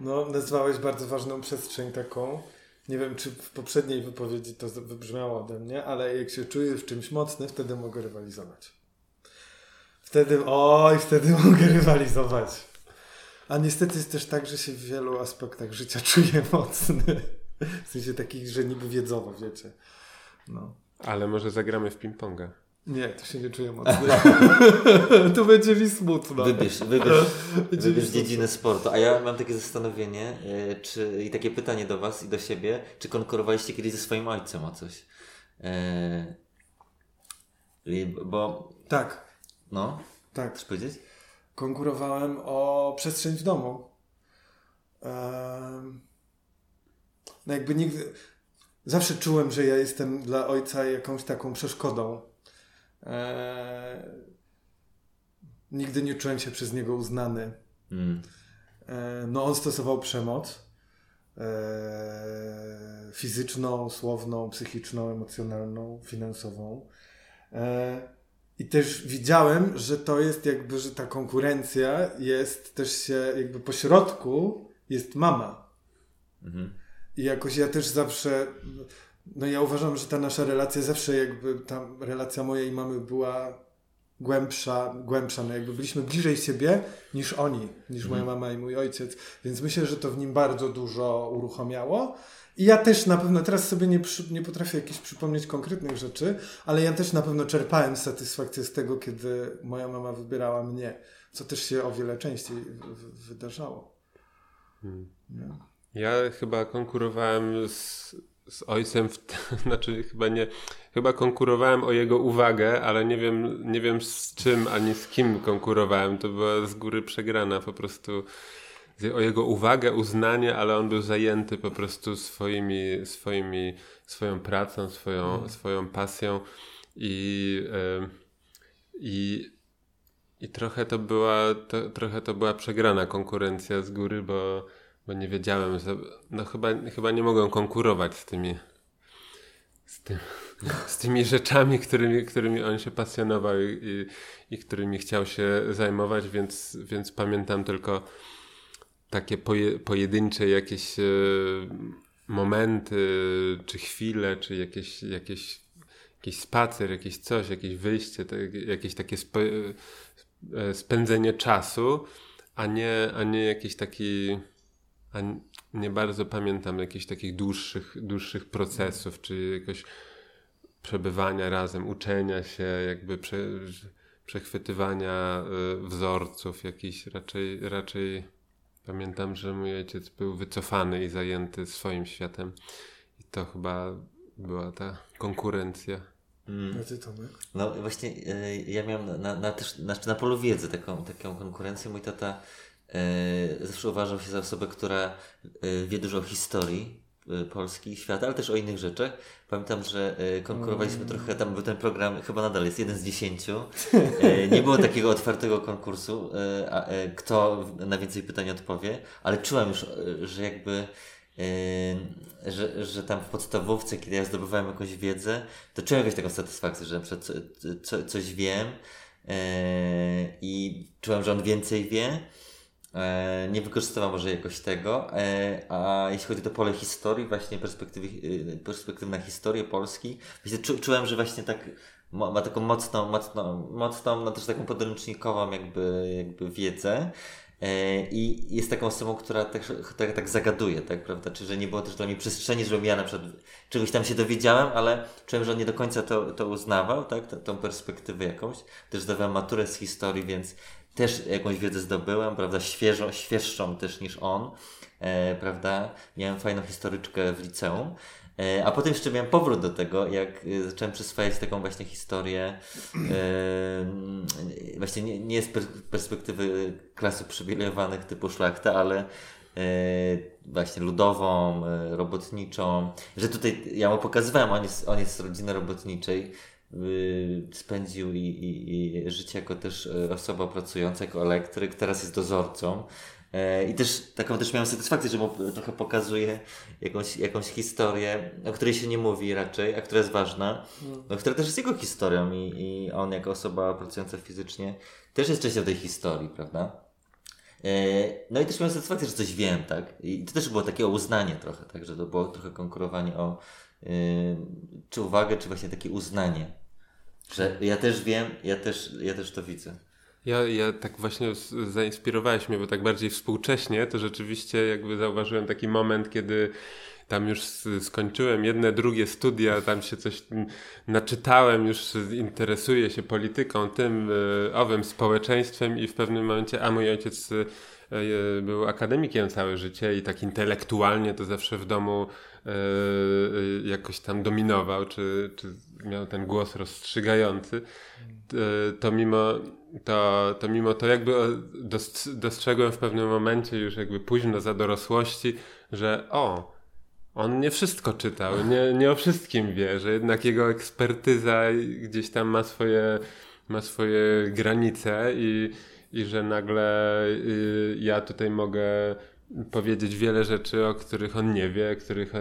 No, nazwałeś bardzo ważną przestrzeń taką. Nie wiem, czy w poprzedniej wypowiedzi to wybrzmiało ode mnie, ale jak się czuję w czymś mocny, wtedy mogę rywalizować. Wtedy, oj, wtedy mogę rywalizować. A niestety jest też tak, że się w wielu aspektach życia czuję mocny. W sensie takich, że niby wiedzowo, wiecie. No. Ale może zagramy w ping-ponga. Nie, to się nie czuję mocny. to będzie mi smutno. Wybierz, wybierz, wybierz dziedzinę sportu. A ja mam takie zastanowienie e, czy, i takie pytanie do Was i do siebie. Czy konkurowaliście kiedyś ze swoim ojcem o coś? E, bo Tak. No, Tak, chcesz powiedzieć? konkurowałem o przestrzeń w domu. No jakby nigdy. Zawsze czułem, że ja jestem dla ojca jakąś taką przeszkodą. E, Nigdy nie czułem się przez niego uznany. Mm. E, No on stosował przemoc. e, Fizyczną, słowną, psychiczną, emocjonalną, finansową. I też widziałem, że to jest jakby, że ta konkurencja jest też się jakby po środku jest mama. Mhm. I jakoś ja też zawsze, no ja uważam, że ta nasza relacja zawsze jakby, ta relacja mojej mamy była głębsza, głębsza, no jakby byliśmy bliżej siebie niż oni, niż moja mama i mój ojciec, więc myślę, że to w nim bardzo dużo uruchamiało. I ja też na pewno, teraz sobie nie, przy, nie potrafię jakichś przypomnieć konkretnych rzeczy, ale ja też na pewno czerpałem satysfakcję z tego, kiedy moja mama wybierała mnie, co też się o wiele częściej w, w, wydarzało. Nie? Ja chyba konkurowałem z, z ojcem, w, znaczy chyba nie, chyba konkurowałem o jego uwagę, ale nie wiem, nie wiem z czym ani z kim konkurowałem. To była z góry przegrana po prostu o jego uwagę, uznanie, ale on był zajęty po prostu swoimi, swoimi, swoją pracą, swoją, swoją pasją i, i, i trochę to była, to, trochę to była przegrana konkurencja z góry, bo, bo nie wiedziałem, że, no chyba, chyba nie mogłem konkurować z tymi z, tym, z tymi rzeczami, którymi, którymi on się pasjonował i, i, i którymi chciał się zajmować, więc, więc pamiętam tylko takie poje, pojedyncze jakieś e, momenty, czy chwile, czy jakieś, jakieś, jakiś spacer, jakieś coś, jakieś wyjście, tak, jakieś takie e, spędzenie czasu, a nie, a nie jakiś taki a nie bardzo pamiętam jakichś takich dłuższych, dłuższych procesów, czy jakoś przebywania razem, uczenia się, jakby prze, przechwytywania y, wzorców jakichś. Raczej, raczej pamiętam, że mój ojciec był wycofany i zajęty swoim światem. I to chyba była ta konkurencja. A ty Tomek? No właśnie, e, ja miałem na, na, na, też, na, na polu wiedzy taką, taką konkurencję. Mój tata zawsze uważał się za osobę, która e, wie dużo o historii e, Polski, świata, ale też o innych rzeczach. Pamiętam, że e, konkurowaliśmy trochę, tam był ten program, chyba nadal jest jeden z dziesięciu. E, nie było takiego otwartego konkursu, e, e, kto na więcej pytań odpowie, ale czułem już, e, że jakby że, że tam w podstawówce, kiedy ja zdobywałem jakąś wiedzę, to czułem jakąś taką satysfakcję, że na przykład co, co, coś wiem i czułem, że on więcej wie. Yy, nie wykorzystywałem może jakoś tego, yy, a jeśli chodzi o to pole historii, właśnie perspektywy, yy, perspektywy na historię Polski, czułem, że właśnie tak ma, taką mocną, mocną, mocną, no też taką podręcznikową jakby, jakby wiedzę. E, I jest taką osobą, która tak, tak, tak zagaduje, tak, prawda? Czy że nie było też dla mnie przestrzeni, żebym ja na przykład czegoś tam się dowiedziałem, ale czułem, że on nie do końca to, to uznawał, tak? T- tą perspektywę jakąś. Też zdawałem maturę z historii, więc też jakąś wiedzę zdobyłem, prawda? Świeżą, świeższą też niż on, e, prawda? Miałem fajną historyczkę w liceum. E, A potem jeszcze miałem powrót do tego, jak e, zacząłem przyswajać taką właśnie historię, e, właśnie nie, nie z per- perspektywy klasy uprzywilejowanych typu szlachta, ale e, właśnie ludową, e, robotniczą, że tutaj ja mu pokazywałem, on jest, on jest z rodziny robotniczej, spędził i, i, i życie jako też e, osoba pracująca, jako elektryk, teraz jest dozorcą. E, I też taką też miałem satysfakcję, że mu trochę pokazuje jakąś, jakąś historię, o której się nie mówi raczej, a która jest ważna, no, która też jest jego historią i, i on jako osoba pracująca fizycznie też jest częścią tej historii, prawda? E, No i też miałem satysfakcję, że coś wiem, tak? I to też było takie uznanie trochę, tak? Że to było trochę konkurowanie o yy, czy uwagę, czy właśnie takie uznanie. Że ja też wiem, ja też, ja też to widzę. Ja, ja tak właśnie zainspirowałeś mnie, bo tak bardziej współcześnie, to rzeczywiście jakby zauważyłem taki moment, kiedy tam już skończyłem jedne, drugie studia, tam się coś naczytałem, już interesuję się polityką, tym, y, owym społeczeństwem i w pewnym momencie, a mój ojciec y, y, był akademikiem całe życie i tak intelektualnie to zawsze w domu jakoś tam dominował, czy, czy miał ten głos rozstrzygający, to mimo, to, to mimo to jakby dostrzegłem w pewnym momencie już jakby późno za dorosłości, że o, on nie wszystko czytał, nie, nie o wszystkim wie, że jednak jego ekspertyza gdzieś tam ma swoje, ma swoje granice i, i że nagle y, ja tutaj mogę powiedzieć wiele rzeczy, o których on nie wie, których e,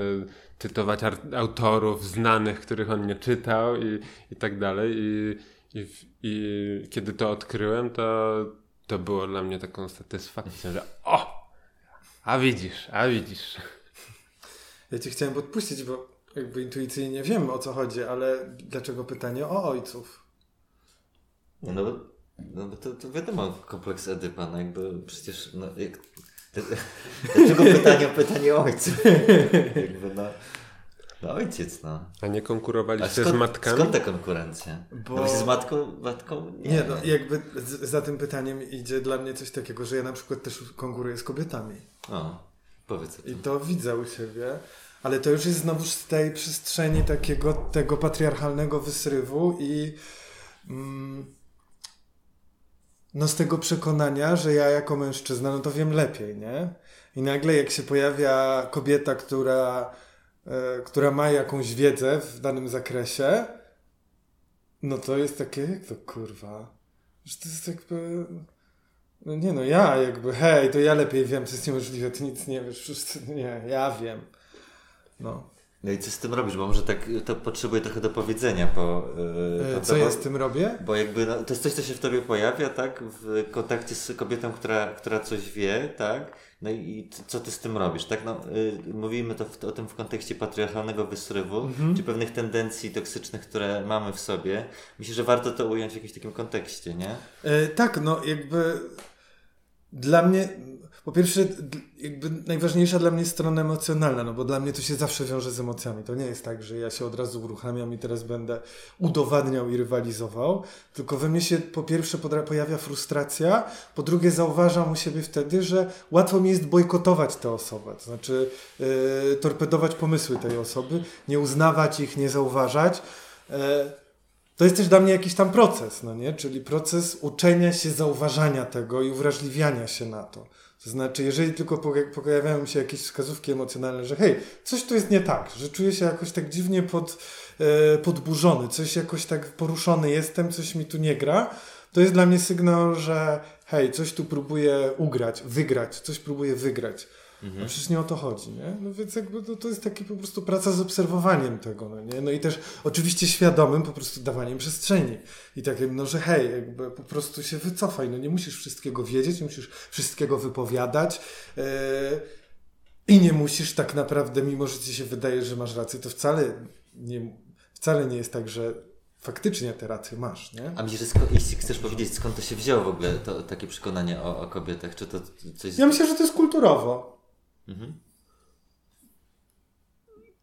cytować autorów znanych, których on nie czytał i, i tak dalej. I, i, I kiedy to odkryłem, to, to było dla mnie taką satysfakcją, że o! A widzisz, a widzisz. Ja ci chciałem podpuścić, bo jakby intuicyjnie wiem o co chodzi, ale dlaczego pytanie o ojców? No bo, no bo to, to wiadomo, kompleks Edypa, no jakby przecież, no jak, dlaczego pytanie o pytanie o ojców? jakby no, no ojciec, no. A nie konkurowaliście skąd, z matkami? Skąd ta konkurencja? Bo... No z matką, matką nie. Nie, no jakby z, za tym pytaniem idzie dla mnie coś takiego, że ja na przykład też konkuruję z kobietami. O. Powiedz I to widzę u siebie, ale to już jest znowu z tej przestrzeni takiego tego patriarchalnego wysrywu i mm, no z tego przekonania, że ja jako mężczyzna, no to wiem lepiej, nie? I nagle jak się pojawia kobieta, która, e, która ma jakąś wiedzę w danym zakresie, no to jest takie, jak to kurwa? Że to jest jakby no nie no, ja jakby, hej, to ja lepiej wiem, co jest niemożliwe, ty nic nie wiesz, wszyscy, nie, ja wiem. No. No i co z tym robisz? Bo może tak to potrzebuję trochę do powiedzenia, bo... Yy, co ja z tym robię? Bo jakby no, to jest coś, co się w tobie pojawia, tak? W kontakcie z kobietą, która, która coś wie, tak? No i co ty z tym robisz, tak? No, yy, mówimy to w, o tym w kontekście patriarchalnego wysrywu, mhm. czy pewnych tendencji toksycznych, które mamy w sobie. Myślę, że warto to ująć w jakimś takim kontekście, nie? Yy, tak, no jakby dla mnie po pierwsze, jakby najważniejsza dla mnie jest strona emocjonalna, no bo dla mnie to się zawsze wiąże z emocjami. To nie jest tak, że ja się od razu uruchamiam i teraz będę udowadniał i rywalizował, tylko we mnie się po pierwsze pojawia frustracja, po drugie zauważam u siebie wtedy, że łatwo mi jest bojkotować tę osobę, to znaczy yy, torpedować pomysły tej osoby, nie uznawać ich, nie zauważać. Yy, to jest też dla mnie jakiś tam proces, no nie? Czyli proces uczenia się zauważania tego i uwrażliwiania się na to. To znaczy, jeżeli tylko pojawiają się jakieś wskazówki emocjonalne, że hej, coś tu jest nie tak, że czuję się jakoś tak dziwnie pod, e, podburzony, coś jakoś tak poruszony jestem, coś mi tu nie gra, to jest dla mnie sygnał, że hej, coś tu próbuję ugrać, wygrać, coś próbuję wygrać. Mhm. No przecież nie o to chodzi, nie? No więc jakby to, to jest taki po prostu praca z obserwowaniem tego, no nie? No i też oczywiście świadomym po prostu dawaniem przestrzeni. I takim, no że hej, jakby po prostu się wycofaj, no nie musisz wszystkiego wiedzieć, nie musisz wszystkiego wypowiadać yy, i nie musisz tak naprawdę, mimo że ci się wydaje, że masz rację, to wcale nie, wcale nie jest tak, że faktycznie te racje masz, nie? A myślisz, że jeśli chcesz powiedzieć, skąd to się wzięło w ogóle, to takie przekonanie o, o kobietach, czy to coś... Ja myślę, że to jest kulturowo. Mhm.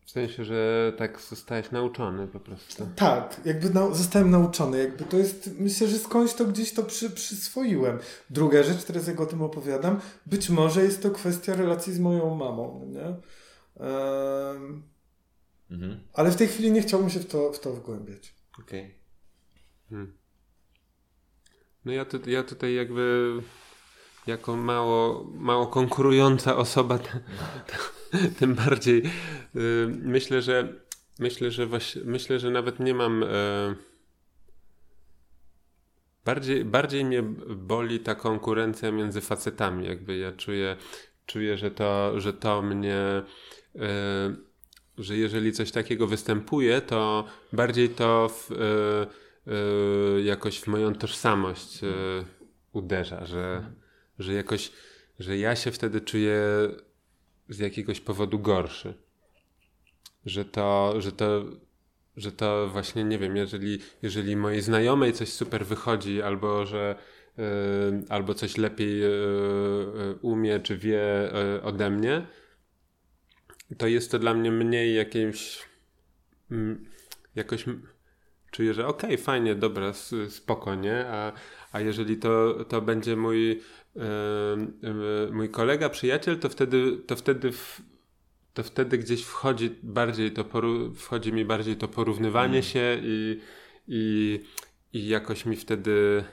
W sensie, że tak zostałeś nauczony po prostu. Tak, jakby na, zostałem nauczony. Jakby to jest, myślę, że skądś to gdzieś to przy, przyswoiłem. Druga rzecz, teraz jak o tym opowiadam, być może jest to kwestia relacji z moją mamą, nie? Um, mhm. Ale w tej chwili nie chciałbym się w to, w to wgłębiać. Okej. Okay. Hmm. No ja, tu, ja tutaj jakby jako mało, mało konkurująca osoba, tym bardziej y, myślę, że myślę, że myślę, że nawet nie mam e, bardziej, bardziej mnie boli ta konkurencja między facetami, jakby ja czuję, czuję, że to, że to mnie e, że jeżeli coś takiego występuje, to bardziej to w, e, jakoś w moją tożsamość uderza, że że jakoś, że ja się wtedy czuję z jakiegoś powodu gorszy. Że to, że to, że to właśnie, nie wiem, jeżeli, jeżeli mojej znajomej coś super wychodzi, albo że yy, albo coś lepiej yy, umie, czy wie yy, ode mnie, to jest to dla mnie mniej jakimś mm, jakoś czuję, że okej, okay, fajnie, dobra, spokojnie, a, a jeżeli to, to będzie mój mój kolega, przyjaciel, to wtedy, to wtedy, to wtedy gdzieś wchodzi bardziej to, wchodzi mi bardziej to porównywanie mm. się i, i, i jakoś mi wtedy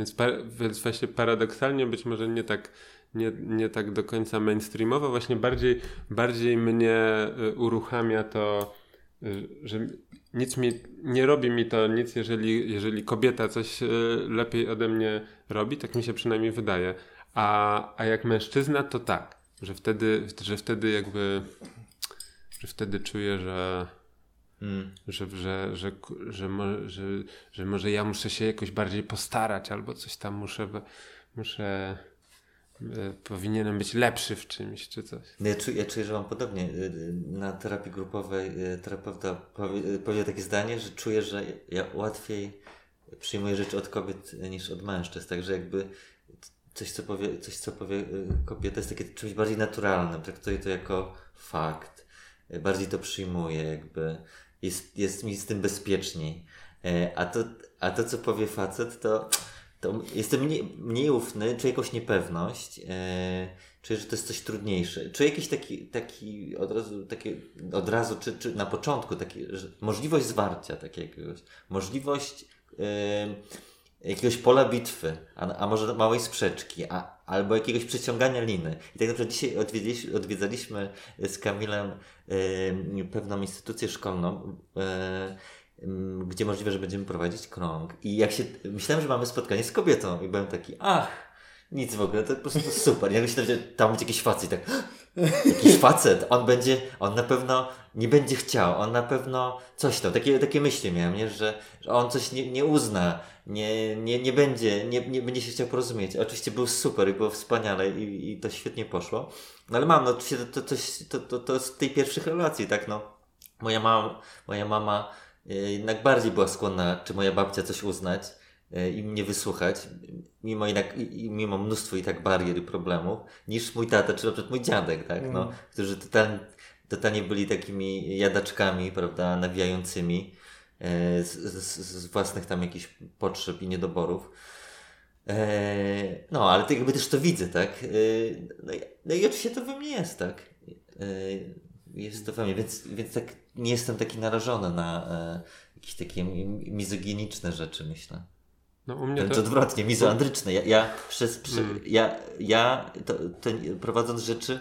Więc, więc właśnie paradoksalnie być może nie tak, nie, nie tak do końca mainstreamowo, właśnie bardziej, bardziej mnie y, uruchamia to, y, że nic mi, nie robi mi to nic, jeżeli, jeżeli kobieta coś y, lepiej ode mnie robi, tak mi się przynajmniej wydaje. A, a jak mężczyzna, to tak, że wtedy, że wtedy jakby, że wtedy czuję, że Mm. Że, że, że, że, że, że, może ja muszę się jakoś bardziej postarać, albo coś tam muszę, muszę e, powinienem być lepszy w czymś, czy coś. No ja czuję, ja czuję, że mam podobnie. E, na terapii grupowej e, terapeuta powie, powie takie zdanie, że czuję, że ja łatwiej przyjmuję rzeczy od kobiet niż od mężczyzn. Także jakby coś, co powie, coś, co powie kobieta jest takie czymś bardziej naturalnym. Traktuję to jako fakt. Bardziej to przyjmuję jakby jest, jest mi z tym bezpieczniej. E, a to, a to co powie facet, to, to jestem mniej, mniej ufny, czuję jakąś niepewność, e, czuję, że to jest coś trudniejsze. Czuję jakiś taki, taki od razu, takie, od razu czy, czy na początku, taki, możliwość zwarcia takiego, możliwość e, jakiegoś pola bitwy, a, a może małej sprzeczki, a, albo jakiegoś przeciągania liny. I tak naprawdę dzisiaj odwiedziliśmy, odwiedzaliśmy z Kamilem y, pewną instytucję szkolną, gdzie możliwe, że będziemy prowadzić krąg. I jak się, myślałem, że mamy spotkanie z kobietą i byłem taki, ach, nic w ogóle, to po prostu super. Ja myślałem, że tam będzie jakiś facet, tak, jakiś facet, on będzie, on na pewno nie będzie chciał, on na pewno coś tam, takie, takie myśli miałem, nie? Że, że on coś nie, nie uzna, nie, nie, nie będzie, nie, nie będzie się chciał porozumieć. Oczywiście był super i było wspaniale i, i to świetnie poszło. No ale mam, no oczywiście to, to, to, to, to z tej pierwszych relacji, tak, no. Moja mama, moja mama jednak bardziej była skłonna, czy moja babcia coś uznać, E, i mnie wysłuchać, mimo, jednak, mimo mnóstwo i tak barier i problemów, niż mój tata, czy na przykład mój dziadek, tak, no, mm. którzy totalnie, totalnie byli takimi jadaczkami, prawda, nawijającymi e, z, z, z, własnych tam jakichś potrzeb i niedoborów. E, no, ale to jakby też to widzę, tak, e, no, no, i oczywiście to we mnie jest, tak, e, jest to we mnie, więc, więc tak nie jestem taki narażony na e, jakieś takie mizoginiczne rzeczy, myślę. No, u mnie Wręcz to... odwrotnie, mizoandryczne. Ja, ja, przez, mm. ja, ja to, to, prowadząc rzeczy,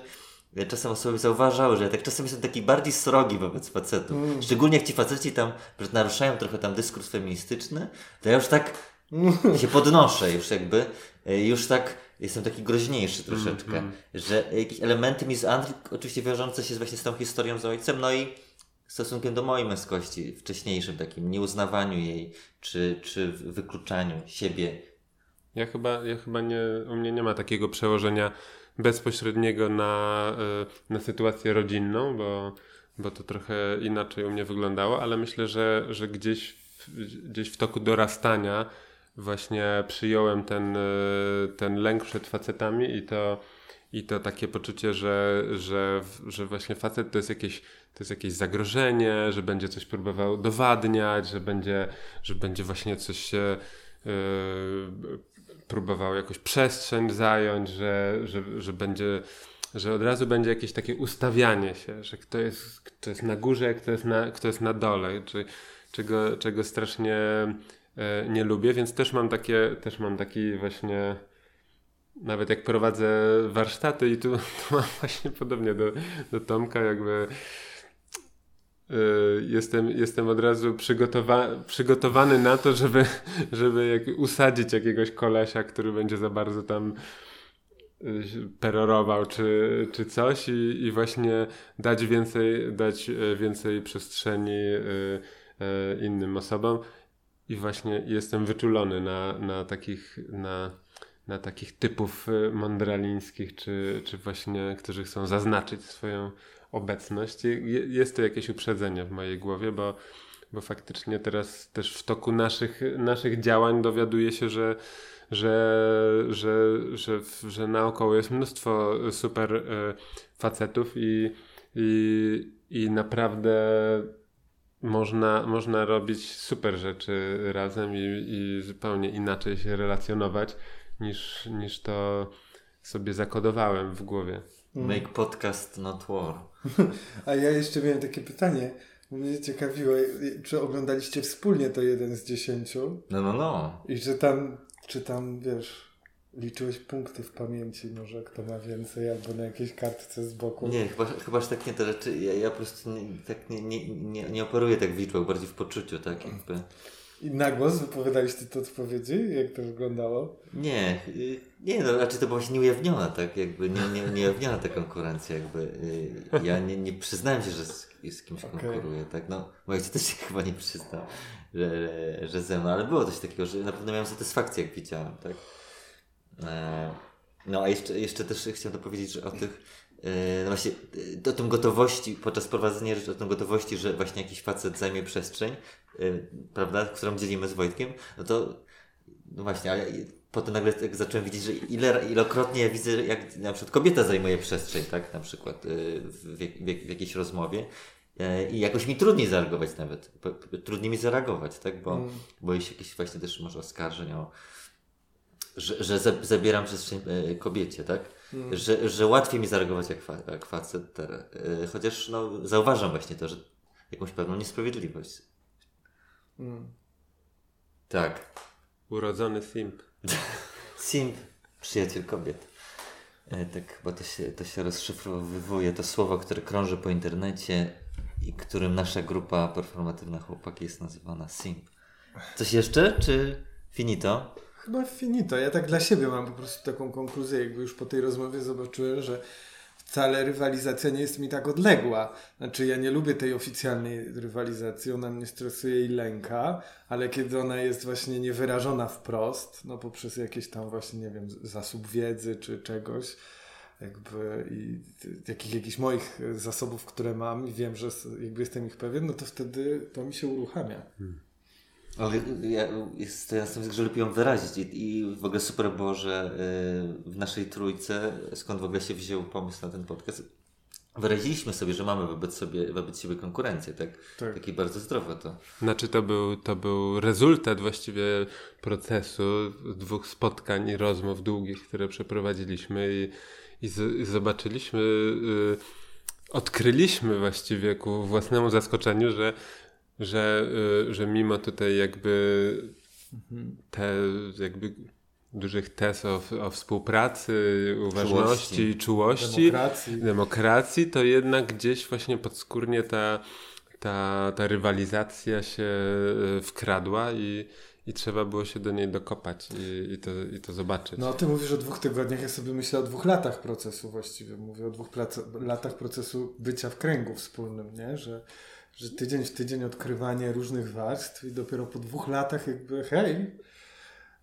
ja czasem osoby zauważały, że ja tak czasem jestem taki bardziej srogi wobec facetów. Mm. Szczególnie jak ci faceci tam naruszają trochę tam dyskurs feministyczny, to ja już tak się podnoszę już jakby, e, już tak jestem taki groźniejszy troszeczkę, mm, mm. że jakieś elementy mizoandrii oczywiście wiążące się właśnie z tą historią z ojcem, no i stosunkiem do mojej męskości, wcześniejszym takim nieuznawaniu jej, czy, czy wykluczaniu siebie. Ja chyba, ja chyba nie, u mnie nie ma takiego przełożenia bezpośredniego na, e, na sytuację rodzinną, bo, bo to trochę inaczej u mnie wyglądało, ale myślę, że, że gdzieś, w, gdzieś w toku dorastania właśnie przyjąłem ten, e, ten lęk przed facetami i to, i to takie poczucie, że, że, że właśnie facet to jest jakieś to jest jakieś zagrożenie, że będzie coś próbował dowadniać, że będzie, że będzie właśnie coś się yy, próbował jakoś przestrzeń zająć, że, że, że będzie że od razu będzie jakieś takie ustawianie się, że kto jest, kto jest na górze, kto jest na, kto jest na dole, czy, czego, czego strasznie nie lubię, więc też mam takie, też mam taki właśnie nawet jak prowadzę warsztaty i tu, tu mam właśnie podobnie do, do Tomka, jakby Y, jestem, jestem od razu przygotowa przygotowany na to, żeby, żeby jak usadzić jakiegoś kolesia, który będzie za bardzo tam y, perorował czy, czy coś i, i właśnie dać więcej, dać więcej przestrzeni innym osobom i właśnie jestem wyczulony na, na takich na, na takich typów mądralińskich, czy, czy właśnie, którzy chcą zaznaczyć swoją obecność. Jest to jakieś uprzedzenie w mojej głowie, bo, bo faktycznie teraz też w toku naszych, naszych działań dowiaduję się, że, że, że, że, że naokoło jest mnóstwo super e, facetów i, i, i naprawdę można, można robić super rzeczy razem i, i zupełnie inaczej się relacjonować niż, niż to sobie zakodowałem w głowie. Make podcast not war. A ja jeszcze miałem takie pytanie. Mnie ciekawiło, czy oglądaliście wspólnie to jeden z dziesięciu? No, no, no. I że tam czy tam, wiesz, liczyłeś punkty w pamięci, może kto ma więcej, albo na jakiejś kartce z boku. Nie, chyba, chybaż tak nie te rzeczy. Ja, ja po prostu nie, tak nie, nie, nie, nie operuję tak w liczbach, bardziej w poczuciu, tak jakby. I na głos wypowiadaliście te odpowiedzi? Jak to wyglądało? Nie, y, nie, no raczej to była właśnie nieujawniona, tak jakby, nie, nie, nieujawniona ta konkurencja, jakby. y, Ja nie, nie przyznałem się, że z, z kimś Okej. konkuruję, tak, no, moje też się chyba nie przyznał, że, że ze mną, ale było coś takiego, że na pewno miałem satysfakcję, jak widziałem, tak. E, No, a jeszcze, jeszcze też chciałem dopowiedzieć, że o tych, e, no właśnie, e, o tym gotowości, podczas prowadzenia rzeczy, o tym gotowości, że właśnie jakiś facet zajmie przestrzeń, prawda, którą dzielimy z Wojtkiem, no to, no właśnie, ale potem nagle tak zacząłem widzieć, że ile, ilokrotnie ja widzę, jak na przykład kobieta zajmuje przestrzeń, tak, na przykład w, w, w, jakiejś rozmowie, i jakoś mi trudniej zareagować nawet. Trudniej mi zareagować, tak? Bo Mm. boję się jakichś właśnie też może oskarżeń o, że, że za- zabieram przestrzeń e, kobiecie, tak? Mm. Że, że łatwiej mi zareagować jak, fa, jak facet teraz. E, Chociaż no, zauważam właśnie to, że jakąś pewną niesprawiedliwość. Mm. Tak. Urodzony simp. Simp, przyjaciel kobiet. E, tak chyba to się, to się rozszyfrowuje to słowo, które krąży po internecie i którym nasza grupa performatywna chłopaki jest nazywana Simp. Coś jeszcze, czy finito? Chyba finito. Ja tak dla siebie mam po prostu taką konkluzję, jakby już po tej rozmowie zobaczyłem, że wcale rywalizacja nie jest mi tak odległa. Znaczy ja nie lubię tej oficjalnej rywalizacji, ona mnie stresuje i lęka, ale kiedy ona jest właśnie niewyrażona wprost, no poprzez jakieś tam właśnie, nie wiem, zasób wiedzy czy czegoś, jakby i jakich, jakichś moich zasobów, które mam i wiem, że jakby jestem ich pewien, no to wtedy to mi się uruchamia. Ale ja jest, ja jestem, że lepiej ją wyrazić I, i w ogóle super było, że y, w naszej trójce, skąd w ogóle się wziął pomysł na ten podcast, wyraziliśmy sobie, że mamy wobec, sobie, wobec siebie konkurencję, tak? Tak. Taki bardzo zdrowo to. Znaczy to był, to był rezultat właściwie procesu dwóch spotkań i rozmów długich, które przeprowadziliśmy i, i, z, i zobaczyliśmy, y, odkryliśmy właściwie ku własnemu zaskoczeniu, że, że, y, że mimo tutaj jakby te jakby dużych tez o, o współpracy, uważności, czułości, Demokracji. demokracji, to jednak gdzieś właśnie podskórnie ta, ta, ta rywalizacja się e, wkradła i, i trzeba było się do niej dokopać i, i, to, i to zobaczyć. No, ty mówisz o dwóch tygodniach, ja sobie myślę o dwóch latach procesu właściwie. Mówię o dwóch latach procesu bycia w kręgu wspólnym, nie? Że, że tydzień w tydzień odkrywanie różnych warstw i dopiero po dwóch latach jakby hej,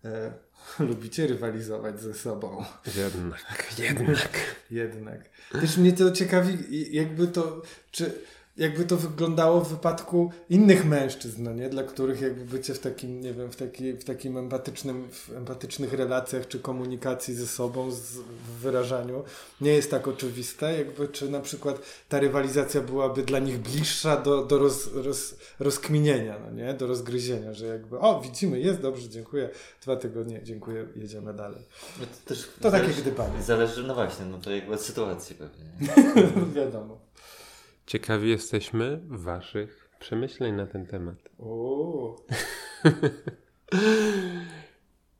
e, lubicie rywalizować ze sobą. Jednak, jednak. Jednak. Też mnie to ciekawi, jakby to, czy jakby to wyglądało w wypadku innych mężczyzn, no nie? Dla których jakby bycie w takim, nie wiem, w, taki, w takim empatycznym, w empatycznych relacjach czy komunikacji ze sobą, z, w wyrażaniu nie jest tak oczywiste, jakby czy na przykład ta rywalizacja byłaby dla nich bliższa do, do roz, roz, rozkminienia, no nie? Do rozgryzienia, że jakby o, widzimy, jest dobrze, dziękuję, dwa tygodnie, dziękuję, jedziemy dalej. No to też To takie zależy- gdybanie. Zależy, no właśnie, no to jakby od sytuacji pewnie. Wiadomo. Ciekawi jesteśmy waszych przemyśleń na ten temat. O,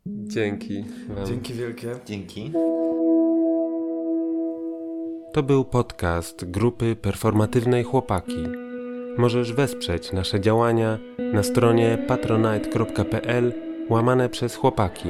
Dzięki wam. dzięki wielkie. Dzięki. To był podcast grupy performatywnej Chłopaki. Możesz wesprzeć nasze działania na stronie patronite.pl łamane przez chłopaki.